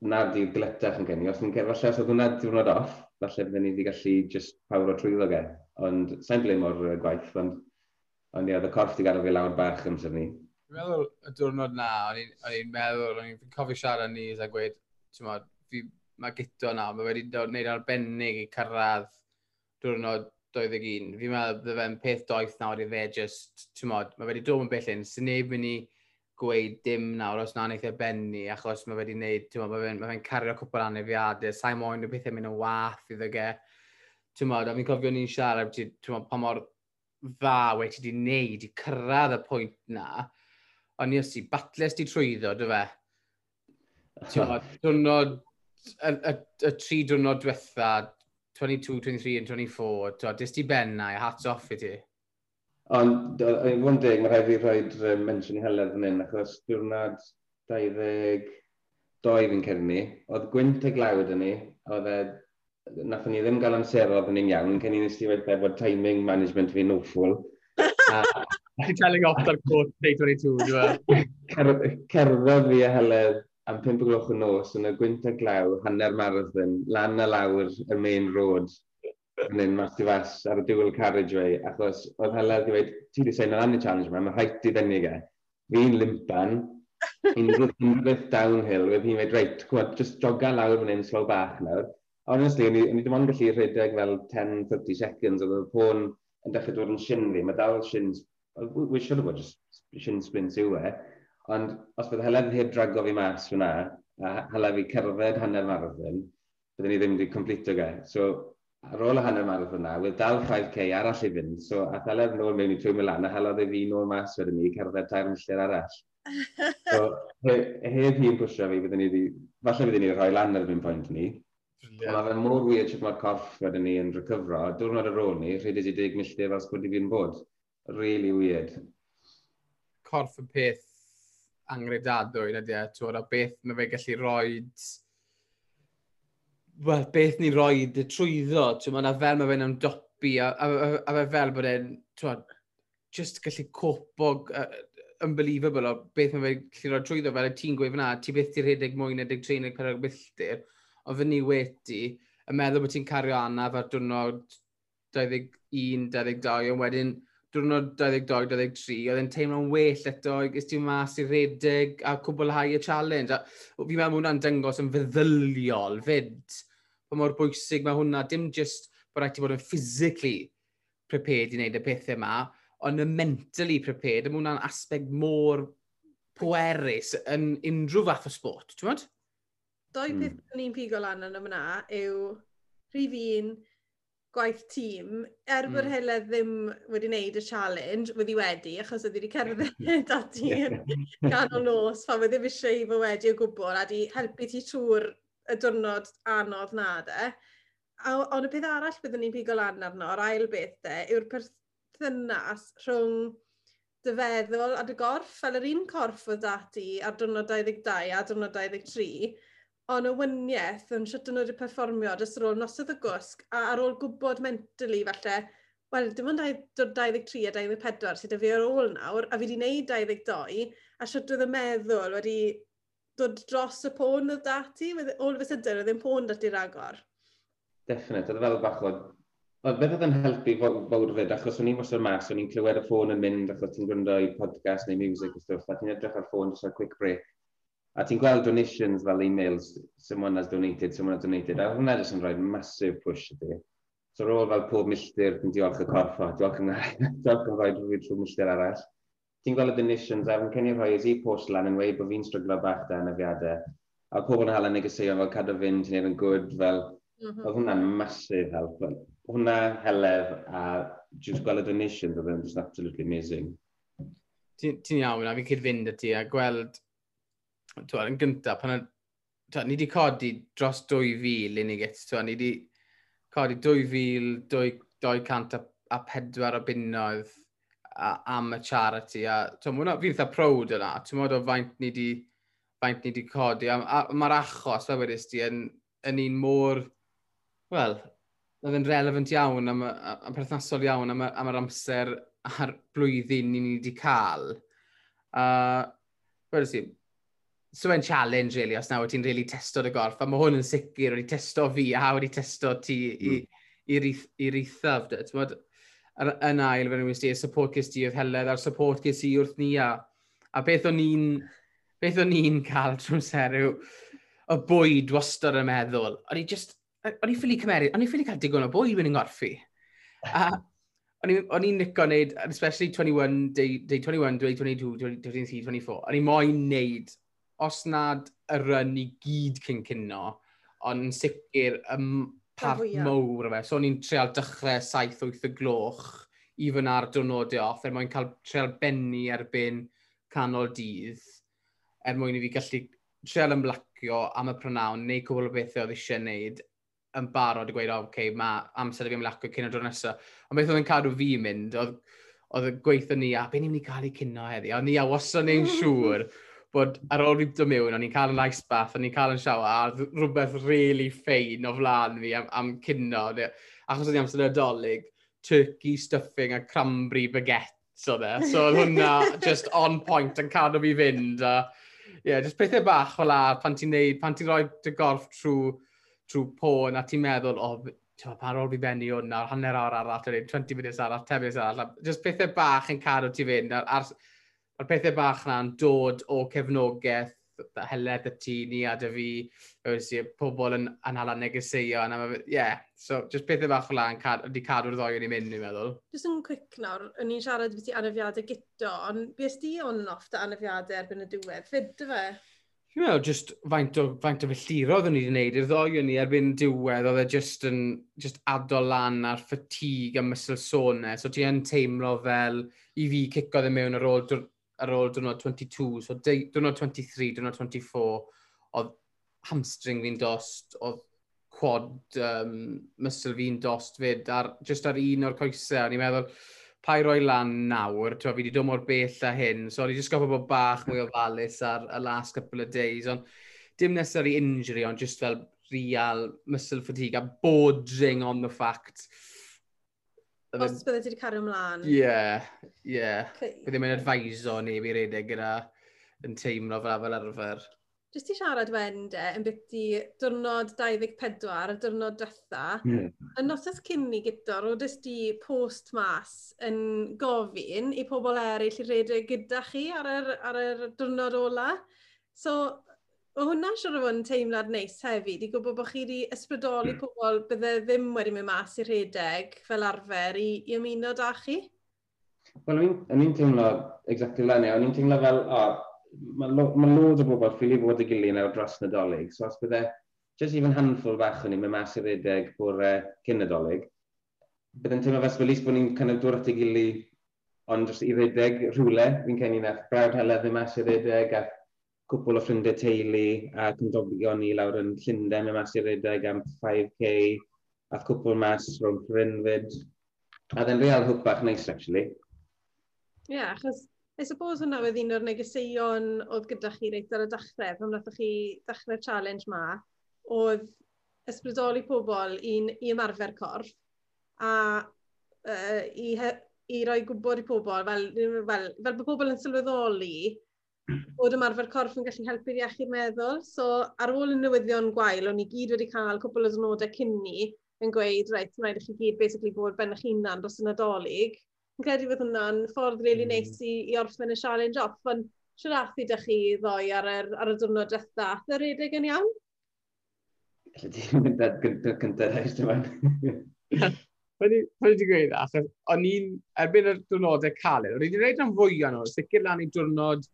na'r di gletach yn cynnig, os ni'n cerdd falle os oedd hwnna diwrnod off, falle byddwn ni wedi gallu just pawr o trwyddo ge. Ond sa'n blame o'r gwaith, ond ond ie, oedd y corff wedi gadael fi lawr bach amser ni. Dwi'n meddwl y diwrnod na, o'n i'n meddwl, o'n i'n cofio siarad ni a gweud, ti'n modd, fi, mae gyto na, mae wedi gwneud arbennig i cyrraedd diwrnod 21. Fi'n meddwl, bydde fe'n peth doeth nawr i fe, just, ti'n modd, mae wedi dod yn bellyn, sy'n neb mynd i gweud dim nawr os na wneud e benni, achos mae wedi gwneud, ti'n mae fe'n ma fe cario cwpl anefiadau, sa'i moyn y pethau mynd yn wath iddo ge. Ti'n modd, a fi'n cofio ni'n siarad, ti'n modd, pa mor dda wedi di wneud i cyrraedd y pwynt na, ond ni os ti batles di trwyddo, dy fe. Ti'n modd, diwrnod, y, y, y, tri diwrnod diwetha, 22, 23 and 24, ti'n modd, ti benna i hats off i ti. Ond, i fod deg, mae rhaid fi rhoi mention i heledd yn un, achos diwrnod 22 fi'n cyrni, oedd gwynt y glawd yn ni, oedd e, nath ni ddim gael amser oedd yn un iawn, cyn i nes i wedi bod timing management fi'n awful. Ti'n telling off ar gwrt 22, dwi'n Cerddodd fi a heledd am 5 o gloch y nos yn y gwynt a glaw, hanner marathon, lan a lawr y main road, yn un mas i fas ar y dual carriageway, achos oedd Helel wedi dweud, ti wedi sein am y challenge yma, mae rhaid i ddenu ge. Fi'n limpan, unrhyw unrhyw downhill, wedd hi'n dweud, reit, chwad, just joga lawr fan hyn slow bach nawr. Honestly, o'n i ddim ond gallu rhedeg fel 10-30 seconds, oedd y ffôn yn dechrau dod yn shin fi, mae dal shins, we should have got just shin sprints yw e, ond os bydd Helen heb drago fi mas fyna, a hala fi cerdded hanner marathon, byddwn ni ddim wedi completo ge. So, ar ôl y hanner marathon na, wedd dal 5k arall i fynd. So, a thalef nôl mewn i trwy Milan, a halodd ei fi nôl mas wedyn ni, cerdded tair milltir arall. so, he, heb hi'n pwysio fi, byddwn ni, wedi... falle byddwn ni rhoi lan ar fy'n pwynt ni. Yeah. Mae fe'n mor wir sut mae'r corff wedyn ni yn recyfro. Diwrnod ar ôl ni, rhaid i ti deg milltir fel sgwyd i fi'n bod. Really weird. Corff y peth angredadwy, ydy e, twyd, a beth mae fe gallu roed... Roed well, beth ni'n rhoi dy trwyddo, ti'n mae'n fel mae fe'n ymdopi, a, a, a, a fe fel bod e'n, ti'n just gallu copog, uh, unbelievable o beth mae fe'n gallu rhoi trwyddo, fel y ti'n gweud fyna, ti beth ti'r rhedeg mwy na 13, 14 milltir, ond fy ni wedi, yn meddwl bod ti'n cario anaf ar diwrnod 21, 22, ond wedyn, diwrnod 22-23, oedd e'n teimlo'n well eto, gys ti'n mas i redeg a cwblhau y challenge. A fi'n meddwl hwnna'n dyngos yn feddyliol fyd. Pa mor bwysig mae hwnna, dim just bod rhaid ti bod yn physically prepared i wneud y pethau yma, ond y mentally prepared, mae hwnna'n aspect mor pwerus yn unrhyw fath o sport, ti'n bod? Doi mm. peth ni'n pigo lan yn yma yw rhif un, gwaith tîm, er bod mm. Hele ddim wedi wneud y challenge, wedi wedi, achos oedd wedi cerdded ati yn ganol nos, pan wedi ddim eisiau i fo wedi o gwbl, a di helpu ti trwy'r y diwrnod anodd na de. A, ond y peth arall byddwn ni'n pigo lan arno, yr ail beth de, yw'r perthynas rhwng dy feddwl a dy gorff, fel yr un corff oedd dati ar diwrnod 22 a diwrnod 23, o'n wyniaeth yn siwt yn oed i perfformio dros ar ôl nosodd y gwsg a ar ôl gwybod mentally falle, wel, dim ond 23 a 24 sydd y fi ar ôl nawr, a fi wedi gwneud 22, a siwt oedd y meddwl wedi dod dros y pôn oedd dati, e- ôl fy sydyn oedd yn pôn dati ragor. Definite, oedd fel bach o Oedd beth oedd yn helpu fawr fyd, achos o'n i'n wastad mas, o'n i'n clywed y ffôn yn mynd, achos ti'n gwrando i podcast neu music a stwff, a ti'n edrych ar ffôn, just a quick break, A ti'n gweld donations fel emails, someone has donated, someone has donated, a hwnna jyst yn rhoi massive push ydy. So ar ôl fel pob milltir, ti'n diolch y corff o, diolch yn diolch yn rhoi rhywbeth trwy milltir arall. Ti'n gweld y donations, a fi'n cynnig rhoi ys i post lan yn weid bod fi'n stryglo bach da yn y fiadau. A pobl yn hala negeseuon fel cadw fynd, ti'n neud yn gwyd, fel... Mm -hmm. Oedd hwnna'n massive help. Hwnna helef a just gweld y donations oedd yn just absolutely amazing. Ti'n ti iawn a fi'n cyd fynd y ti a gweld twa, yn gyntaf, pan twa, ni wedi codi dros 2000 unig et, twa, ni wedi codi 2,200 a, a pedwar o bunnoedd am y charity. A, twa, mwna, fi'n eitha proud yna, ti'n modd o faint ni wedi faint ni wedi codi. A, a, mae'r achos, fe wedys ti, yn, yn un môr, wel, oedd yn relevant iawn am, am perthnasol iawn am, am yr amser a'r blwyddyn ni wedi cael. A, wedys ti, so yn challenge, really, os nawr ti'n really testo dy gorff, a mae hwn yn sicr wedi testo fi, a wedi testo ti mm. i'r eithaf. Yn ail, fe nhw'n sti, y support gys ti oedd heledd, a'r support gys i wrth ni, a, a beth o'n i'n beth o'n i'n cael trwy'n serw, y bwyd wastad yn meddwl. O'n i just, o'n i ffili cymeru, o'n i ffili cael digon o bwyd wedi'n gorffi. A o'n i'n nico wneud, especially 21, day, day 21, 22, 23, 24, o'n i moyn wneud os nad y run i gyd cyn cynno, ond yn sicr y part Fwyaf. mowr o fe. So, o'n i'n treol dechrau 7-8 y gloch i fy na'r diwrnodau off, er mwyn cael treol benni erbyn canol dydd, er mwyn i fi gallu treol ymlacio am y prynawn, neu cwbl o bethau oedd eisiau wneud, yn barod i gweud, oh, okay, mae amser i fi ymlacio cyn y diwrnod nesaf. Ond beth oedd yn cadw fi mynd, oedd, oedd gweithio ni, a be ni'n mynd i cael ei cynno heddi? Ond ni, a wasan ni'n siŵr. bod ar ôl fi'n dod mewn, o'n i'n cael yn ice bath, o'n i'n cael yn siawa, a rhywbeth really ffein o flaen fi am, am cynno. Achos o'n i amser nadolig, turkey stuffing a cranberry baguette o e. So oedd hwnna just on point yn cadw fi fynd. A, yeah, just pethau bach o la, pan ti'n neud, pan ti'n rhoi dy gorff trwy, trwy pôn a ti'n meddwl, o, oh, ti'n pa rôl fi benni hwnna, hanner awr arall, 20 minutes arall, 10 minutes arall. Just pethau bach yn cadw ti fynd. Ar, ar, o'r pethau bach na'n dod o cefnogaeth y heled y ti, ni a dy fi, si, pobl yn, yn hala negeseuon. Ie, yeah. so just pethau bach o lan wedi cadw'r ddoi yn ei mynd, ni'n meddwl. Just yn cwic nawr, o'n i'n siarad beth i anafiadau gyto, ond beth di on off da anafiadau erbyn y diwedd, fyd dy fe? Dwi'n meddwl, just faint o, faint o filltirodd o'n i wedi gwneud i'r ddoi o'n i erbyn diwedd, oedd e just yn just adol lan ar ffatig a mysl sonau, so ti yn teimlo fel i fi cicodd e mewn ar ôl ar ôl diwrnod 22, so diwrnod 23, diwrnod 24, oedd hamstring fi'n dost, oedd quad um, muscle fi'n dost fyd, ar, just ar un o'r coesau, o'n i'n meddwl, pa i roi lan nawr, ti'n fi wedi dod mor bell a hyn, so o'n i just gofio bod bach mwy ofalus ar y last couple of days, ond dim necessary injury, ond just fel real muscle fatigue a bordering on the fact Os bydde ti wedi cario ymlaen. Ie, ie. Bydd ddim yn adfaiso neb i redeg gyda yn teimlo fel fel arfer. Jyst ti siarad wedyn de, yn byth ti diwrnod 24, y diwrnod diwetha, mm. y nosos cyn ni gyda'r oedys ti post mas yn gofyn i pobl eraill i redeg gyda chi ar yr, ar yr diwrnod ola. So, Mae hwnna siwr o fod yn teimlad neis hefyd, i gwybod bod chi wedi ysbrydoli mm. pobl bydde ddim wedi mynd mas i rhedeg fel arfer i, i ymuno da chi? Wel, o'n i'n teimlo, exactly fel o'n i'n teimlo fel, o, mae lo, ma loads o bobl ffili fod y gilydd nawr dros nadolig, so os bydde just even handful fach o'n i'n mynd mas i rhedeg bwrdd uh, cyn nadolig, bydde'n teimlo fes fel sfelis bod ni'n kind of dod at y gilydd ond dros i rhedeg rhywle, fi'n cael ni'n eich brawd heledd ddim mas i rhedeg, a cwpl o ffrindiau teulu a cymdogion ni lawr yn Llundain, mewn mas i redeg am 5k, a cwpl mas rhwng Brynfyd. A dde'n real hwp bach neis, actually. Ie, yeah, achos I suppose hwnna oedd un o'r negeseuon oedd gyda chi reit ar y dechrau, pan wnaethoch chi dechrau'r challenge ma, oedd ysbrydoli pobl i'n i ymarfer corff a uh, i, he, i roi gwybod i pobl fel, fel, fel bod pobl yn sylweddoli bod ymarfer corff yn gallu helpu'r iechyd meddwl. So ar ôl y newyddion gwael, o'n i gyd wedi cael cwbl o ddynodau cynni yn gweud, reit, mae'n rhaid i chi gyd basically bod ben eich hunan dros y nadolig. Yn credu fod hwnna'n ffordd really mm. neis i, i orffen y challenge off, ond siarathu dych chi ddoi ar, er, ar y diwrnod dretha. Dda redeg yn iawn? Alla ti mynd ar gyntaf cyntaf rhaid yma. Fyddi di gweud, achos o'n i'n, erbyn y diwrnodau caled, o'n i'n wedi gwneud rhan fwy o'n nhw, sicr lan i diwrnod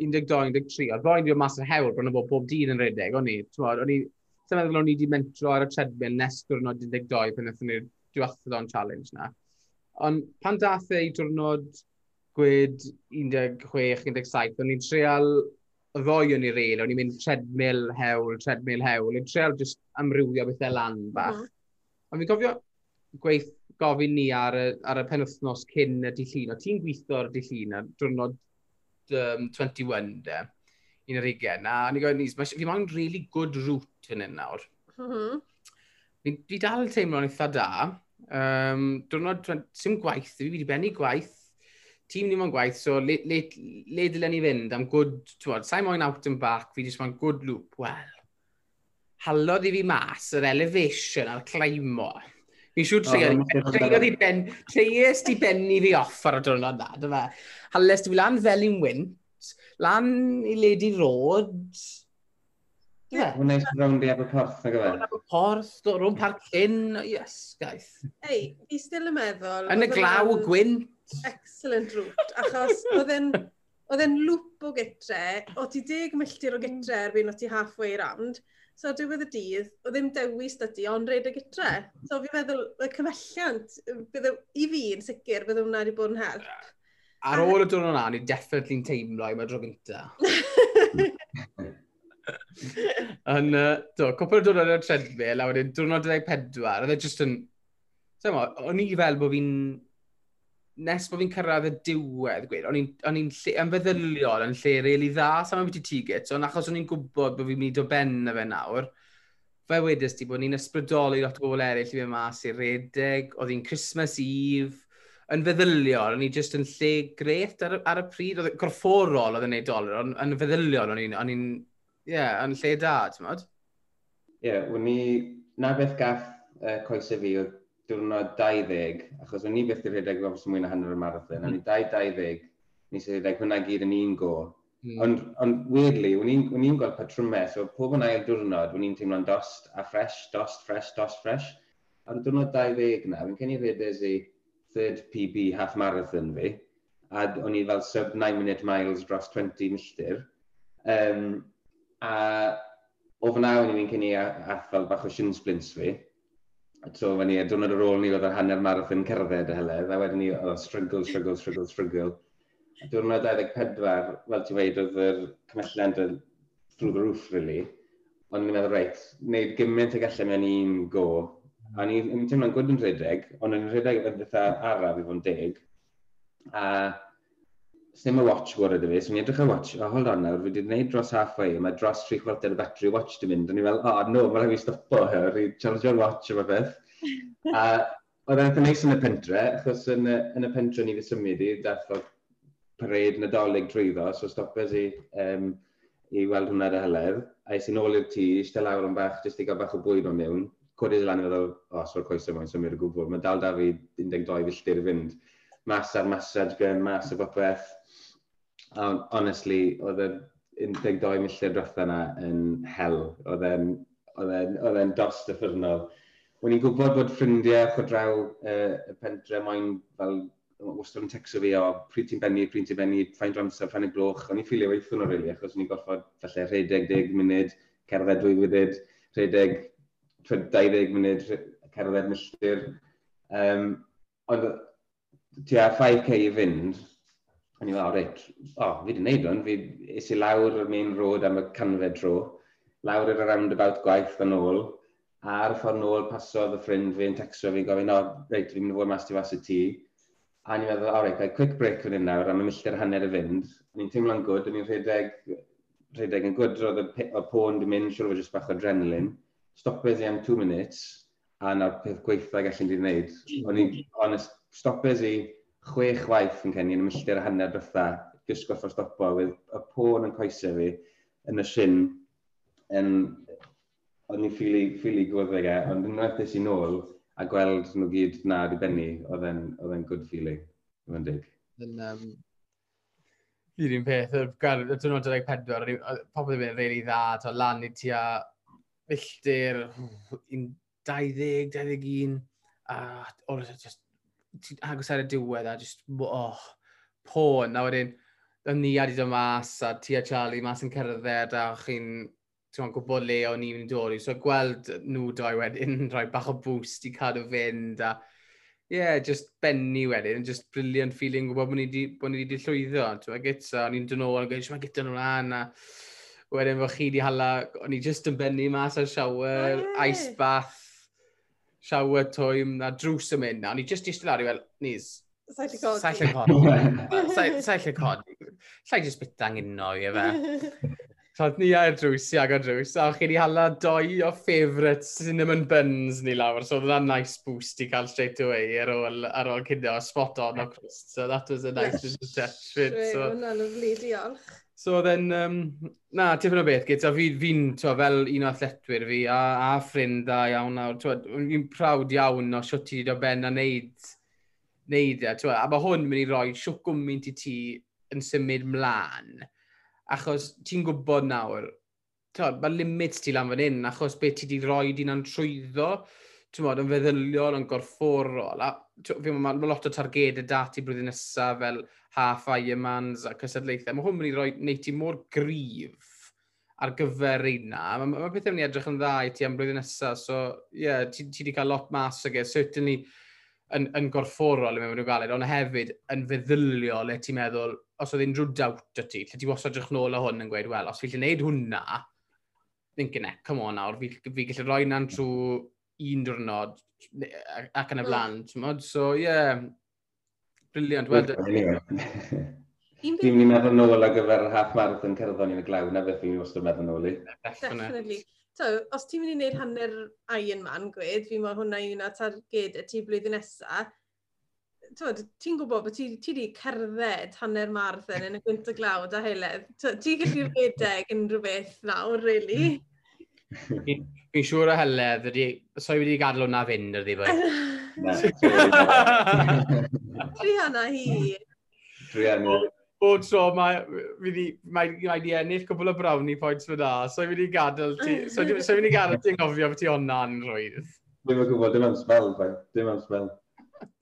12-13, oedd boi'n dweud mas yr hewl, bod yna bod pob dyn yn redeg, o'n i, o'n i, sy'n meddwl o'n i wedi mentro ar y treadmill nes diwrnod 12 pan ddethon ni'r diwathodon challenge na. Ond pan dath ei diwrnod gwed 16-17, o'n i'n treol y ddoi o'n i reil, o'n i'n mynd treadmill hewl, treadmill hewl, i'n treol just amrywio bethau lan bach. Mm. Ond fi'n cofio gweith gofyn ni ar y, ar y penwthnos cyn y dillun, o ti'n gweithio ar dillun ar diwrnod um, 21 de, un ar ugen. A ni'n gwybod nis, fi moyn really good route yn un nawr. Mm -hmm. Fi, fi dal teimlo'n eitha da. Um, Dwrnod, sy'n gwaith, fi wedi bennu gwaith tîm ni mo'n gwaith, so le, le, le dylen ni fynd am good, twod, sa'i moyn out and back, fi jyst mo'n good loop, wel, halodd i fi mas yr elevation a'r climo. Fi'n siŵr treuliodd Fi siwr treias di benni fi off ar y diwrnod na, dyma. Hales, dwi lan fel i'n Wynt, lan i Lady Road, Mae'n neis rownd i porth, nag yfe? Porth, rhwng Parc Llyn, yes, gaeth. Ei, fi still yn meddwl... Yn y glaw gwynt. Excellent route, achos oedd e'n lŵp o gytre, o ti deg milltir o gytre erbyn o ti halfway round, So diwedd y dydd, o ddim dewis dydy, ond redeg gytre. So fi'n meddwl, y cymelliant, bydde, i fi yn sicr, bydde hwnna wedi bod yn help. Ar ôl y dwrnod yna, ni definitely'n teimlo i mae dro gynta. Yn, uh, do, cwpl o dwrnod o'r treadmill, a wedyn dwrnod 24, oedd e jyst yn... O'n i fel bod fi'n nes bod fi'n cyrraedd y diwedd, gweud, o'n i'n yn feddyliol yn lle rili dda, sa'n mynd beth i tigit, ond achos o'n i'n gwybod bod fi'n mynd o ben y fe nawr, fe wedys ti bod ni'n ysbrydoli lot o bobl eraill i fe mas i'r redeg, oedd hi'n Christmas Eve, yn feddyliol, o'n i jyst yn lle gret ar, ar y pryd, oedd e, gorfforol oedd yn neud dolar, ond yn feddyliol o'n i'n, i'n, ie, yeah, yn lle da, ti'n modd? Ie, yeah, wni, na beth gaff uh, coesau fi oedd diwrnod 20, achos o'n i beth i'r rhedeg ofs mwy na hanner y marathon, mm. i hmm. ni 20, nes i rhedeg hwnna gyd yn un go. Mm. Ond, on, weirdly, o'n i'n gweld patrymau, so pob yn ail diwrnod, o'n i'n teimlo'n dost a fresh, dost, fresh, dost, fresh. Ar y diwrnod 20 na, fi'n cynnig rhedeg i third PB half marathon fi, a o'n i fel sub 9 minute miles dros 20 milltir. Um, a o fyna o'n i'n cynnig ath fel bach o shin splints fi, So, fe ni, diwrnod ar ôl ni, oedd yr hanner marathon cerdded y heledd, a wedyn ni, oedd struggle, struggle, struggle, strygl, strygl. Diwrnod 24, fel ti'n weid, oedd yr cymellent yn through the roof, really. Ond ni'n meddwl, reit, wneud gymaint y gallai mewn un go. A ni'n teimlo'n gwyd yn rhedeg, ond yn rhedeg yn ddeitha araf i fod yn deg. A ddim y watch gwrdd ydy fi, so ni'n edrych ar watch, oh, hold on nawr, fi wedi gwneud dros halfway, mae dros tri chwarter y battery watch di mynd, a ni fel, oh no, mae'n rhaid i stopo hyn, i chargio'r watch yma beth. a oedd e'n neis yn y pentre, achos yn y, yn y pentre ni fi symud i, dath o pared nadolig drwyddo, so stopes i, um, i weld hwnna ar y hylef. A es i nôl i'r tŷ, eistedd lawr yn bach, jyst i gael bach o bwyd o'n mewn. Cwrdd i lan i feddwl, o, oh, so'r coesau mae'n symud o gwbl. Mae dal da fi 12 filltir i fynd mas ar masad gyn, mas o bopeth. Um, honestly, oedd y 12 milltir drotha yna yn hel. Oedd e'n dost y ffyrnod. Wyn i'n gwybod bod ffrindiau chwdraw uh, y pentre moyn fel wastad yn texo fi o pryd ti'n bennu, pryd ti'n bennu, ffaint o amser, ffaint o gloch. O'n i'n ffilio weithio nhw, really, achos o'n i'n gorfod falle rhedeg 10 munud, cerdded dwy funud, rhedeg 20 munud, cerdded milltir. Um, ond tua 5k i fynd, o'n i'n meddwl, reit, o, oh, fi wedi'n neud hwn, fi is i lawr y main road am y canfed tro, lawr yr roundabout gwaith yn ôl, a ar y ffordd nôl pasodd y ffrind fi'n texto fi'n gofyn, o, no, reit, fi'n mynd i fod mas ti fas y tŷ. A ni'n meddwl, o, reit, quick break fan hyn nawr, am y milltir hanner y fynd. Ni'n teimlo'n gwrdd, ni'n rhedeg, rhedeg yn gwrdd, roedd y pôn di mynd, siwr o fod jyst bach o adrenalin. Stopeth i am two minutes, a na'r peth gweithio gallen di wneud. O'n i'n, honest, stopers i chwech waith yn cenni yn y milltir a hanner dwytha, gysgwrth o stopo, with y pôn yn coesau fi yn y sin, Yn, o'n i'n ffili, ffili gwyddeg e, ond yn wnaethus i nôl a gweld nhw gyd na di benni, oedd e'n good feeling, mae'n dig. Yn, um, Fi'r un peth, y diwrnod 24, pobl ddim yn reili dda, to lan i tua filltir, 20, 21, a o'r just agos ar y diwedd a just, oh, pôn. A wedyn, y ni a di dod mas a ti a Charlie mas yn cerdded a chi'n ti'n gwybod le o'n i'n dod i. So gweld nhw doi wedyn rhoi bach o boost i cadw fynd a yeah, just benni wedyn, just brilliant feeling gwybod bod ni wedi bo ni llwyddo. Ti'n gyda, o'n i'n dyn nhw, o'n i'n gyda nhw lan a wedyn fo chi di hala, o'n i just yn benni mas ar shower, yeah. ice bath, shower time, na drws yn mynd, na, i just eistedd lari, fel, nis, Sa'i lle codi. Sa'i lle codi. Sa'i just bit anginno i efe. So, ni a'r drws, i agor drws, a chi ni hala doi o favourite cinnamon buns ni lawr, so oedd nice boost i cael straight away ar ôl, ar ôl cynnig o spot on o Chris. So that was a nice little touch. So, hwnna'n lyflu, diolch. So then, um, na, tipyn o beth gyda So fi'n, fi, fel un o athletwyr fi a, a ffrind da iawn nawr. Fi'n prawd iawn o siwt ti wedi o ben a neud, neud e. A mae hwn mynd i roi siwt gwmwyn i ti yn symud mlaen. Achos ti'n gwybod nawr, mae limits ti lan fan hyn, achos beth ti wedi roi di'n antrwyddo. trwyddo mod, yn feddyliol, yn gorfforol, a fi'n ma, ma lot o targedau dati blwyddyn nesaf fel half Ironmans a cysadlaethau. Mae hwn yn mynd i roi neud ti mor grif ar gyfer reina. Mae ma, pethau yn mynd i edrych yn dda i ti am blwyddyn nesaf, so ie, yeah, ti ti wedi cael lot mas ag e, certainly yn, yn gorfforol i mewn i'w galed, ond hefyd yn feddyliol le ti'n meddwl, os oedd unrhyw dawt o ti, lle ti wastad drach nôl o hwn yn gweud, wel, os fi lle gwneud hwnna, think in come on nawr, fi, fi gallu rhoi na'n trwy un diwrnod ac yn y hmm. blaen, ti'n modd? So, ie, yeah, briliant. Well, Fi'n mynd i meddwl nôl ar gyfer half marathon cerddon i'n y glaw, na beth fi'n wastad meddwl nôl i. Definitely. So, os ti'n mynd i wneud hanner Ironman, gwed, fi'n meddwl hwnna yw'n targed y ti blwyddyn nesaf, ti'n gwybod bod ti wedi cerdded hanner marathon yn y gwynt y glawd a heledd. Ti'n gallu rhedeg unrhyw beth nawr, really? Fi'n siŵr o heledd, i wedi gadael hwnna fynd yr ddibau. Dwi hana hi. Dwi hana. Bob tro mae wedi ennill cwbl o brownie points fy da, so i wedi gadael ti, so i wedi gadael ti'n gofio beth ti onna'n rwydd. Ddim yn gwybod, dim am spel, dim am spel.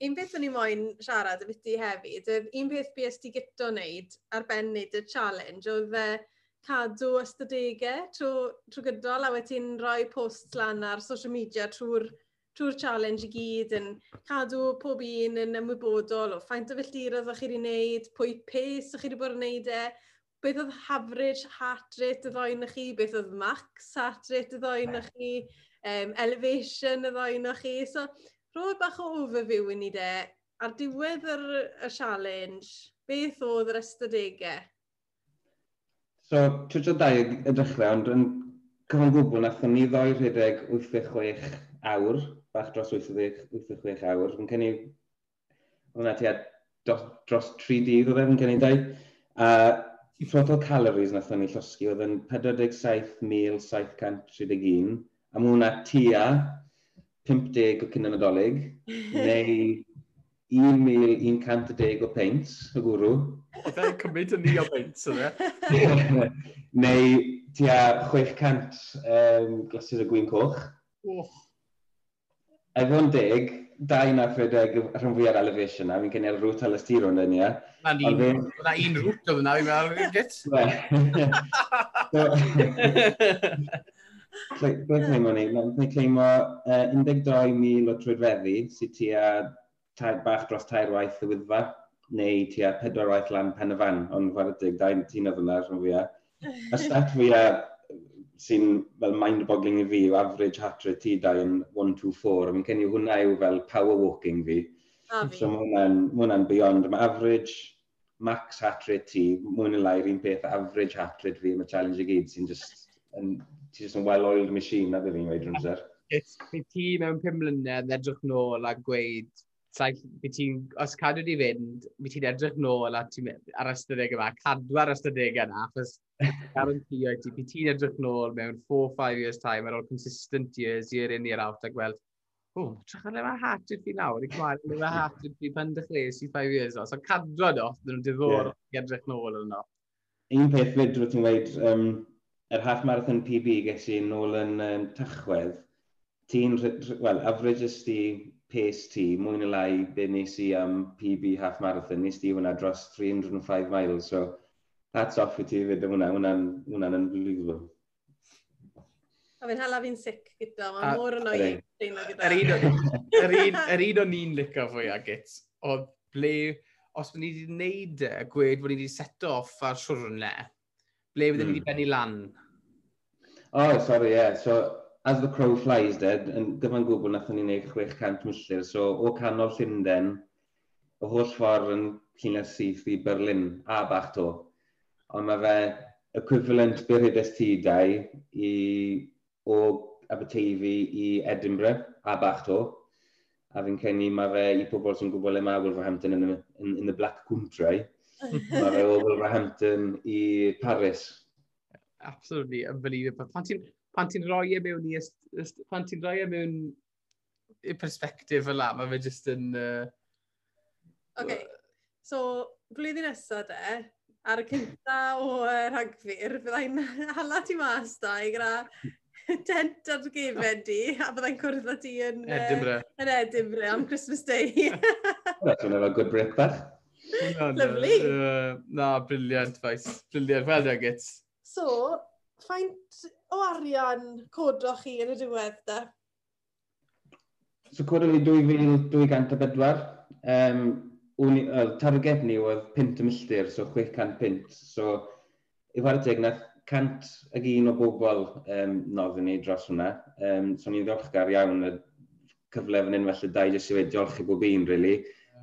Un beth o'n i moyn siarad y beth ti hefyd, un beth ti gyto wneud ar ben wneud y challenge, oedd cadw ystadegau trwy, trwy gydol a wedyn rhoi post lan ar social media trwy'r trwy'r challenge i gyd yn cadw pob un yn ymwybodol o ffaint o filltirodd ydych chi wedi wneud, pwy pace ydych chi wedi bod yn wneud e, beth oedd average heart rate y ddoen chi, beth oedd max heart rate y ddoen chi, um, elevation y ddoen chi. So, rhoi bach o overview i ni de, ar diwedd yr, y challenge, beth oedd yr ystadegau? So, twtio dau y dechrau, ond yn cyfan gwbl, nathon ni ddoi rhedeg 86 awr, bach dros 86 awr. Yn cynnig, hwnna ti dros, dros 3 dydd oedd e'n cynnig dau. A total calories nath ni llosgi oedd yn 47,731, a mae hwnna tua 50 o cyn nadolig, neu 1,110 o peint y gwrw. Oedd e'n cymryd yn ni o beint, yna? E? Neu tua 600 um, glasur o gwyn coch. Oh. Efo'n deg, dau na ffredeg rhan fwy ar elevation na, fi'n cynnig rwt alastiro yn yna. Na'n un, na un rŵt oedd yna, fi'n meddwl, Roedd cleimo ni, roedd ni cleimo uh, 12,000 o trwyddfeddi sydd tua tair bach dros tair waith y wyddfa, neu tua pedwar waith lan pen y fan, ond faredig, dain tîn oedd yna rhan fwyaf. Y stat fwyaf sy'n fel mind-boggling i fi yw average heart rate ti dau yn 124, a fi'n cynnig hwnna yw fel power walking fi. A fi. So mae hwnna'n hwnna beyond. Mae average max heart rate ti, mwy yn lair un peth average heart rate fi, mae challenge i gyd sy'n just, yn, ti just yn well-oiled machine na bydd fi'n weid rhywbeth. It's ti mewn pum mlynedd edrych nôl a gweud saith, byd ti'n, os cadw di fynd, byd ti'n edrych nôl a ti ar ystadeg yma, cadw ar ystadeg yna, achos garantio ti, byd ti'n edrych nôl mewn 4-5 years time ar ôl consistent years, year in, year out, a gweld, o, oh, trach ar efo i'r fi nawr, i gwael, efo i'r fi pan dechreuais i 5 years o, so cadw nhw, dyn nhw'n diddorol yeah. edrych nôl yno. Un peth fyd rwy'n ti'n dweud, um, yr half marathon PB ges i nôl yn um, tachwedd, ti'n, wel, averages ti pace ti, mwy na lai, be nes i am PB Half Marathon, nes ti hwnna dros 305 miles, so hats off i ti fyd hwnna, hwnna'n hwnna unbelievable. A fe'n hala fi'n sic gyda, mae mor yn o'i teimlo gyda. Yr un, yr un o'n i'n licio fwy ag it, oedd ble, os ni wedi gwneud e, gweud bod ni wedi set off ar siwrne, ble byddwn e mm. ni wedi hmm. benni lan? Oh, sorry, ie. Yeah. So, as the crow flies dead, yn gyfan gwbl nath ni'n neud 600 milltir, so o canol Llundain, y holl ffordd yn Llunas Syth i Berlin, a bach to. Ond mae fe equivalent byrhydes tydau i, o Aberteifi i Edinburgh, a bach to. A fi'n cenni mae fe i pobl sy'n gwybod le mae Wolverhampton in, in, in the Black Country. mae fe o Wolverhampton i Paris. Absolutely unbelievable. Pan ti'n pan ti'n rhoi e mewn i, pan ti'n rhoi e mewn i perspektif la, mae fe jyst yn... Uh, OK, so blwyddyn nesaf de, ar y cynta o uh, rhagfyr, byddai'n hala ti mas da i gyda tent ar gefen di, a byddai'n cwrdd â ti yn... Edinburgh. Yn Edinburgh am Christmas Day. That's one of a good break bach. Lovely. Uh, na, briliant, fais. Briliant, well done, Gits. So, faint o arian codo chi yn y diwedd da? So codo fi 2204. Um, y uh, target ni oedd 5 milltir, so 600 pint. So i fawr teg nath cant ag un o bobl um, nodd ni dros hwnna. Um, so ni'n ddiolchgar iawn y cyfle fan hyn felly da i jyst i wedi diolch i bob un, really.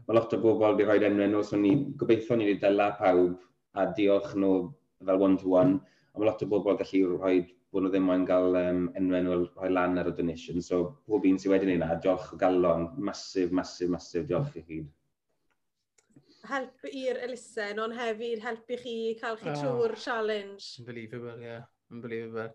Mae lot o bobl wedi rhoi enwau nhw, so ni gobeithio ni wedi dela pawb a diolch nhw fel one-to-one. -one. -to -one. Ond mae lot o bobl gallu rhoi bod nhw ddim moyn cael um, enwau nhw rhoi lan ar y donation. So, pob un sydd wedi gwneud na, diolch o galon. Masif, masif, masif, diolch i chi. Help i'r elusen, ond hefyd helpu chi cael chi ah, oh, trwy'r challenge. Unbelievable, ie. Yeah. Unbelievable.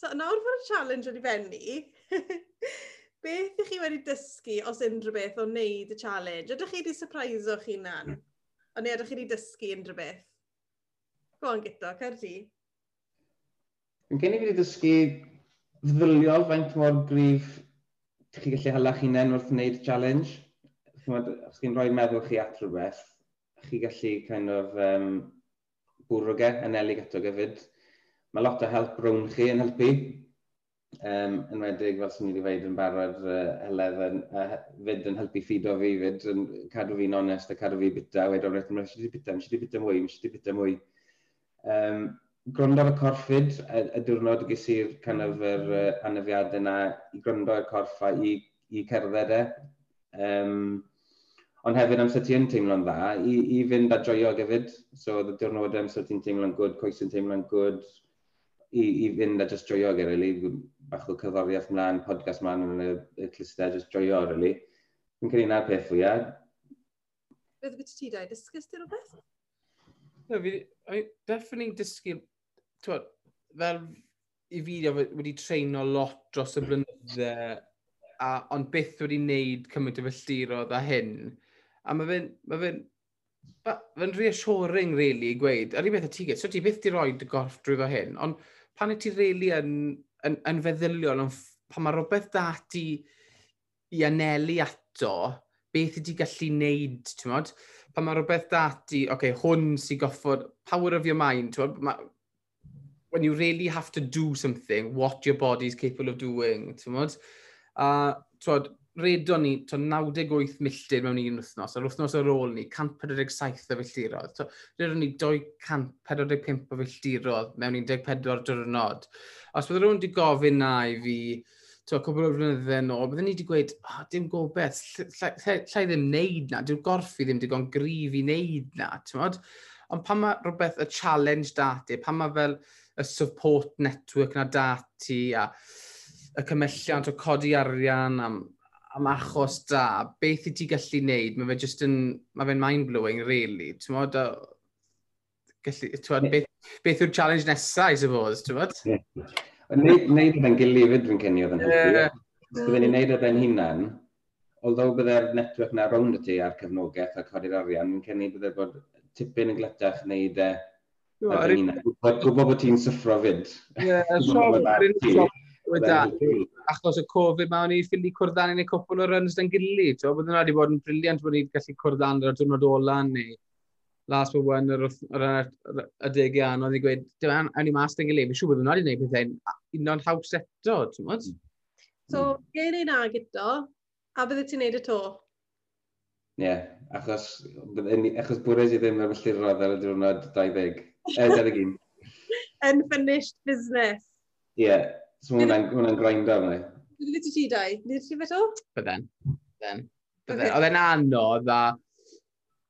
So, nawr fod y challenge wedi fenni, beth ych chi wedi dysgu os unrhyw beth o wneud y challenge? Ydych chi wedi surpriso chi nan? Mm. O neu ydych chi wedi dysgu unrhyw beth? Go on, Gito, Cerdi. Yn gen i wedi dysgu ddwylio faint mor grif chi gallu hala chi hunain wrth wneud challenge. Chymod, os chi'n rhoi meddwl chi at rhywbeth, chi gallu kind of um, bwrw ge, anelu gato gyfyd. Mae lot o help rown chi yn helpu. Um, yn wedig, fel sy'n ni wedi dweud yn barod, uh, heledd yn, uh, fyd yn helpu ffido fi, fyd yn cadw fi'n onest a cadw fi bita, wedi o'n rhaid, mae'n siwr i bita, mae'n siwr i bita mwy, mae'n siwr i bita mwy. Um, gwrando ar y corff fyd, y, y diwrnod ges i'r kind of, yr, uh, anafiad yna i gwrando ar y corff a i, i cerdded e. Um, ond hefyd amser ti yn teimlo'n dda, i, i fynd a joio hefyd. So, y diwrnod amser ti'n teimlo'n gwrdd, coes yn teimlo'n gwrdd, i, i fynd a just joio gyda, really. Bach o cyddoriaeth mlaen, podcast mlaen yn y, y clustau, just joio, really. Fi'n credu na'r peth fwyaf. Beth gyda ti, Dai? Dysgys ti rhywbeth? No, fi, I definitely dysgu, twod, fel i fi wedi treino lot dros y blynydde, a, ond byth wedi wneud cymaint o filltirodd a hyn. A mae fe'n, mae fe'n, fe'n reassuring, really, i gweud, ar un beth y tiget, so ti byth di roi dy gorff drwy fo hyn, ond pan y ti really yn, yn, yn feddyliol, ond pan mae rhywbeth da ti i anelu ato, beth ydi gallu wneud, ti'n modd? pan mae rhywbeth dati, oce, okay, hwn sy'n goffod power of your mind, ma, when you really have to do something, what your body is capable of doing, ti'n modd? A, twod, redon ni, to 98 milltir mewn un wythnos, a'r wythnos ar ôl ni, 147 o filltirodd. Redon ni 245 o filltirodd mewn 14 diwrnod. Os byddwn rhywun wedi gofyn na i fi, to, cwbl o flynydde yn ôl, byddwn ni wedi gweud, oh, dim gobeith, llai ddim wneud na, dwi'n gorffi ddim digon grif i wneud na, ti'n? Ond pan mae rhywbeth y challenge dati, pan mae fel y support network na dati a y cymhelliant o codi arian am, am achos da, beth i ti gallu wneud, mae fe just yn, mae fe'n mind-blowing, really, ti'n modd? Gallu, ti'n beth, beth yw'r challenge nesaf, I suppose, ti'n modd? Neud, neud oedd yn gilydd fyd yn cynnig oedd yn hynny. Byddwn ni'n neud oedd yn hunan, although byddai'r network na rownd y ti a'r cefnogaeth a codi'r arian, yn cynnig byddai bod tipyn yn gletach neud e. Gwybod bod ti'n syffro fyd. Ie, so, achos y Covid ma, o'n i ffili cwrdd ei cwpl o runs da'n gilydd. So, bydd yna wedi bod yn briliant bod ni'n gallu cwrdd ar y diwrnod ola neu last for one yr adegau anodd i gweud, dyma, e awn i mas da'n gilydd. Fi'n siŵr bod yna wedi gwneud pethau un o'n haws eto, ti'n modd? Hmm. So, hmm. gen i na gyda, a bydde ti'n neud y to? Ie, yeah, achos, achos bwres i ddim yn fylluro ar y diwrnod 20, eh, 21. Unfinished business. Ie, yeah. so mae hwnna'n hwnna grind arni. Bydde ti ti dau? Nid ti feto? Bydden. Bydden. Oedd e'n anodd a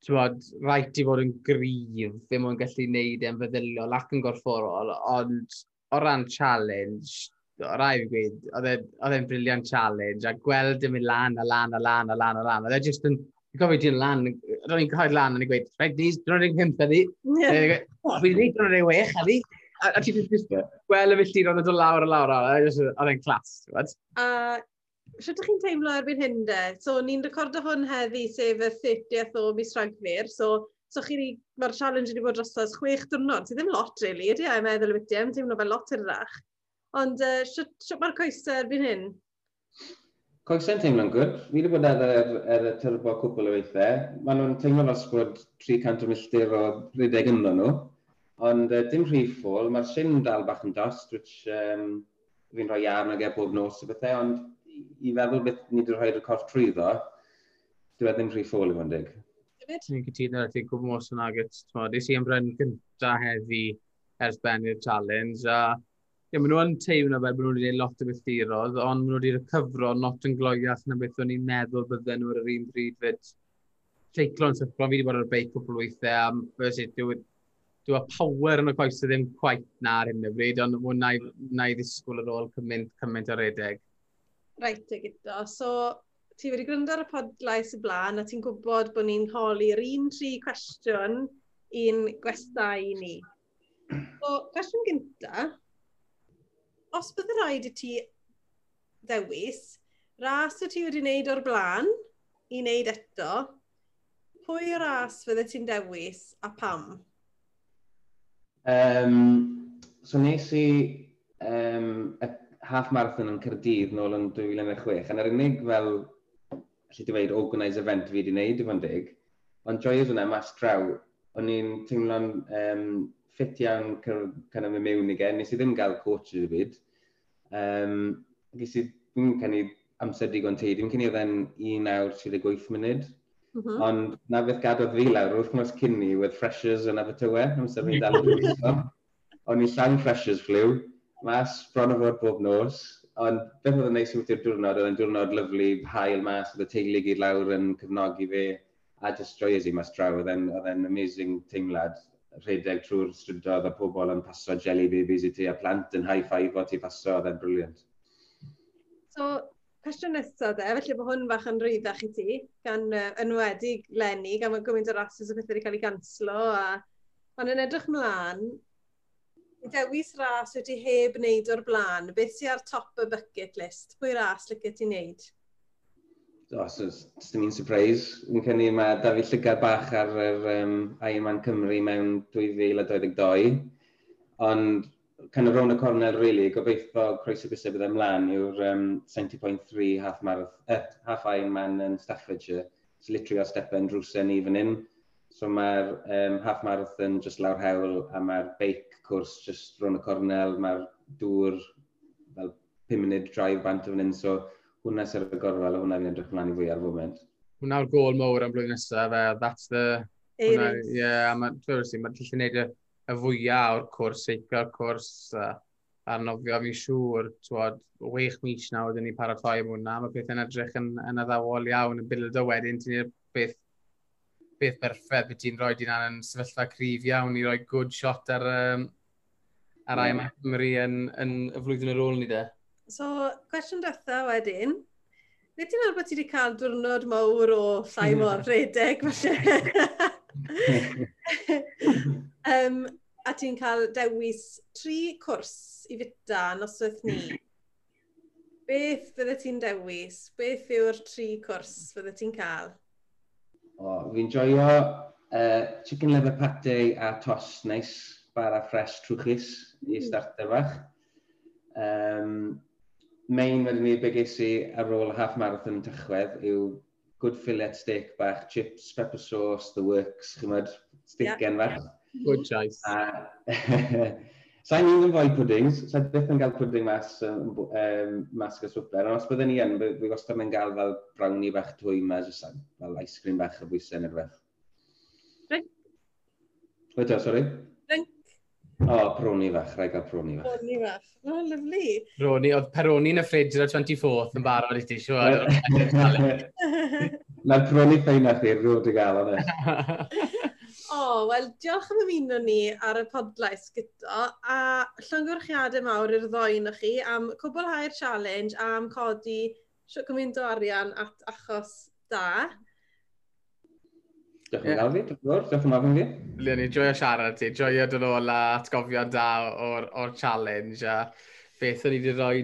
tywod, rhaid i fod yn gryf, ddim o'n gallu neud e'n feddyliol ac yn gorfforol, ond o ran challenge, o rai fi gweud, oedd e, e'n briliant challenge, a gweld dim mynd lan, a lan, a lan, a lan, a lan. Oedd e just yn, fi'n gofio di'n lan, ro'n i'n cael lan, a ni'n gweud, rhaid ni, drwy'r un pimp ydi. Fi'n ni, drwy'r un wech ydi. A ti'n just gweld y filltir o'n dod lawr a lawr, oedd e'n clas. A sut ydych chi'n teimlo erbyn hyn de? So, ni'n recordo hwn heddi, sef y 30th o mis Rhagfyr, so So chi, mae'r challenge wedi bod drosodd chwech diwrnod, sydd ddim lot really, ydy e, meddwl y beth yn teimlo fel lot i'r rach. Ond uh, siwt, siwt mae'r coesau erbyn hyn? Coesau'n teimlo'n gwrdd. Fi wedi bod ar y, ar y tyrbo cwbl o weithiau. Maen nhw'n teimlo fel bod 300 milltir o 30 ynddo nhw. Ond uh, dim rhif ffôl, mae'r syn dal bach yn dost, which um, fi'n rhoi arn ag e bob nos o bethau, ond i feddwl beth ni wedi rhoi'r corff trwyddo, dwi e ddim rhif ffôl i fod yn dig hefyd. Ni'n cytuno, I think, o mos yn agos. Nes i am bren cynta heddi ers Benny'r Challenge. A, ie, maen nhw'n teimlo fel bod nhw wedi gwneud lot o bethtirodd, ond maen nhw wedi cyfro not yn gloiach na beth o'n i'n meddwl bydden nhw ar yr un bryd fyd. Teiclo'n syffro, fi wedi bod ar y beic o blwythau, a fes i, dwi a power yn y coesau ddim quite na ar hyn o bryd, ond mwyn na i ddisgwyl ar ôl cymaint, cymaint o redeg. Reit, y gyda. So, ti wedi gwrando ar y podlais y blaen a ti'n gwybod bod ni'n holi'r un tri cwestiwn i'n gwestai ni. So, cwestiwn gynta, os bydde rhaid i ti ddewis, ras o ti wedi wneud o'r blaen i wneud eto, pwy ras fydde ti'n dewis a pam? Um, so nes i um, y half marathon yn Cyrdydd nôl yn 2006, a yr unig fel allai di e weid, organise event fi wedi wneud i fan dig. Ond joiodd hwnna mas draw, o'n i'n teimlo'n um, ffit iawn can am mewn i gen. Nes i ddim gael coach i'r byd. Um, ges i, dwi'n canu amser digon teud, dwi'n cynnig oedd e'n 1 awr 38 munud. Mm -hmm. Ond na beth gadodd fi lawr wrth wythnos cyn ni with freshers yn Abertawe, amser fi'n dal yn O'n i llawn freshers flew, mas bron o fod bob nos. Ond beth oedd yn neis wrth i'r diwrnod, oedd yn diwrnod lyflu, hael mas, oedd y teulu gyd lawr yn cyfnogi fe, a just joyous i mas draw, oedd e'n amazing teimlad, rhedeg trwy'r strydoedd a pobl yn paso jelly babies i ti, a plant yn high-five o ti paso, oedd e'n briliant. So, cwestiwn nesaf dde, felly bod hwn fach yn rhyddach i ti, gan uh, enwedig Lenny, gan mae gymaint o rhasys o bethau wedi cael ei ganslo, a... ond yn edrych mlaen, dewis ras wyt ti heb wneud o'r blaen, beth sy'n ar top y bucket list? Pwy ras lyca ti'n wneud? Os so, dyn ni'n surprise. Yn cynnu mae David Llygad bach ar yr um, Ironman Cymru mewn 2022. Ond kind of rown y cornel, really, gobeithio croeso gysau bydd ymlaen yw'r um, 70.3 half, marath, eh, half Ironman yn Staffordshire. It's literally o step yn drwsau e ni fan hyn. So mae'r um, half marathon just lawr hewl a mae'r beic cwrs just rown y cornel, mae'r dŵr fel 5 munud drive bant o fan hyn. So hwnna sy'n y gorfel a hwnna fi'n edrych mlaen i fwy ar foment. Hwnna'r gol mowr am blwyddyn nesaf, fel that's the... It is. Yeah, a mae'n ma gallu gwneud y, y fwyaf o'r cwrs, seicio'r cwrs, uh, a nofio fi'n siŵr, twod, wech mis na wedyn ni paratoi am hwnna, mae pethau'n edrych yn, yn addawol iawn, yn y o wedyn, ti'n beth beth berffedd beth ti'n rhoi di'n yn sefyllfa cryf iawn i roi good shot ar, um, ar mm. IMF Cymru yn, yn, y flwyddyn ar ôl ni de. So, cwestiwn dweitha wedyn. Nid ti'n meddwl bod ti wedi cael diwrnod mawr o llai mor redeg, falle? um, a ti'n cael dewis tri cwrs i fita noswaith ni. Beth fydde ti'n dewis? Beth yw'r tri cwrs fydde ti'n cael? O, fi'n joio uh, chicken liver pate a tos neis, bara ffres trwchus i mm. starter fach. Um, main wedyn ni beges i ar ôl half marathon tychwedd yw good fillet steak bach, chips, pepper sauce, the works, chymod, steak yeah. gen fach. Good choice. A, Sa'n i'n ymfoi puddings, sa'n byth yn cael pudding mas, um, um, mas gyda swper, ond os byddwn ni yn, fi wastad yn gael fel brownie bach twy mas jyst fel ice cream bach a bwysau neu rhywbeth. Drink. Wyta, sori? Drink. O, oh, proni fach, rhaid gael proni fach. Proni fach, o, oh, lyflu. Proni, oedd peroni yn y ffridge ar 24th yn barod i ti, siwr. Na'r proni ffeinach i'r rwyd i gael o'n O, oh, wel, diolch am ymuno ni ar y podlais gyda, a llongorchiadau mawr i'r ddoen o chi am cwblhau'r challenge a am codi gymaint o arian at achos da. Diolch yn fawr fi, diolch yn fawr fi. Lian ni, joio siarad ti, joio dod ôl a atgofion da o'r, or challenge a beth o'n i wedi rhoi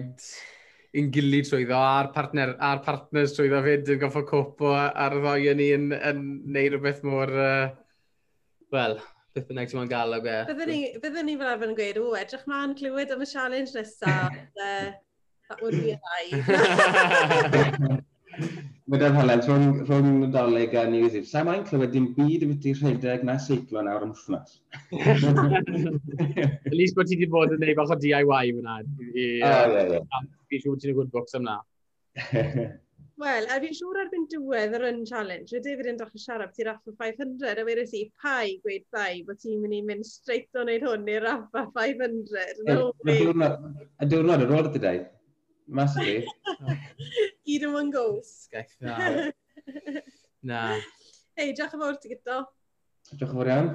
un gilydd trwyddo a'r, partner, a'r partners trwyddo fyd yn goffo cwp ar y ddoi yn ni yn, yn neud rhywbeth mor uh, wel, beth bynnag ti'n ma'n gael o Byddwn byddwn ni fel arfer yn gweud, o, edrych ma'n clywed am y challenge nesaf. E, that would be a lie. Mae'n heledd rhwng, rhwng Nadolig a New Zealand. Sa'n mae'n clywed dim byd y byddu rhedeg na seiclo nawr yn wythnos. At least bod ti wedi bod yn gwneud bach o DIY fyna. Fi'n siŵr ti'n gwybod books am na. Wel, a fi'n siŵr ar erbyn diwedd yr un challenge, fe David yn dechrau siarad ti raffa 500, a wedyn si, pai gweud bai, bod ti'n mynd i mynd straight o wneud hwn i'r raffa 500. No, e, y diwrnod yn ôl ydy dau. Massively. Gyd yn one goes. Sgaeth, na. na. Hei, diolch yn fawr ti gyda. Diolch yn fawr iawn.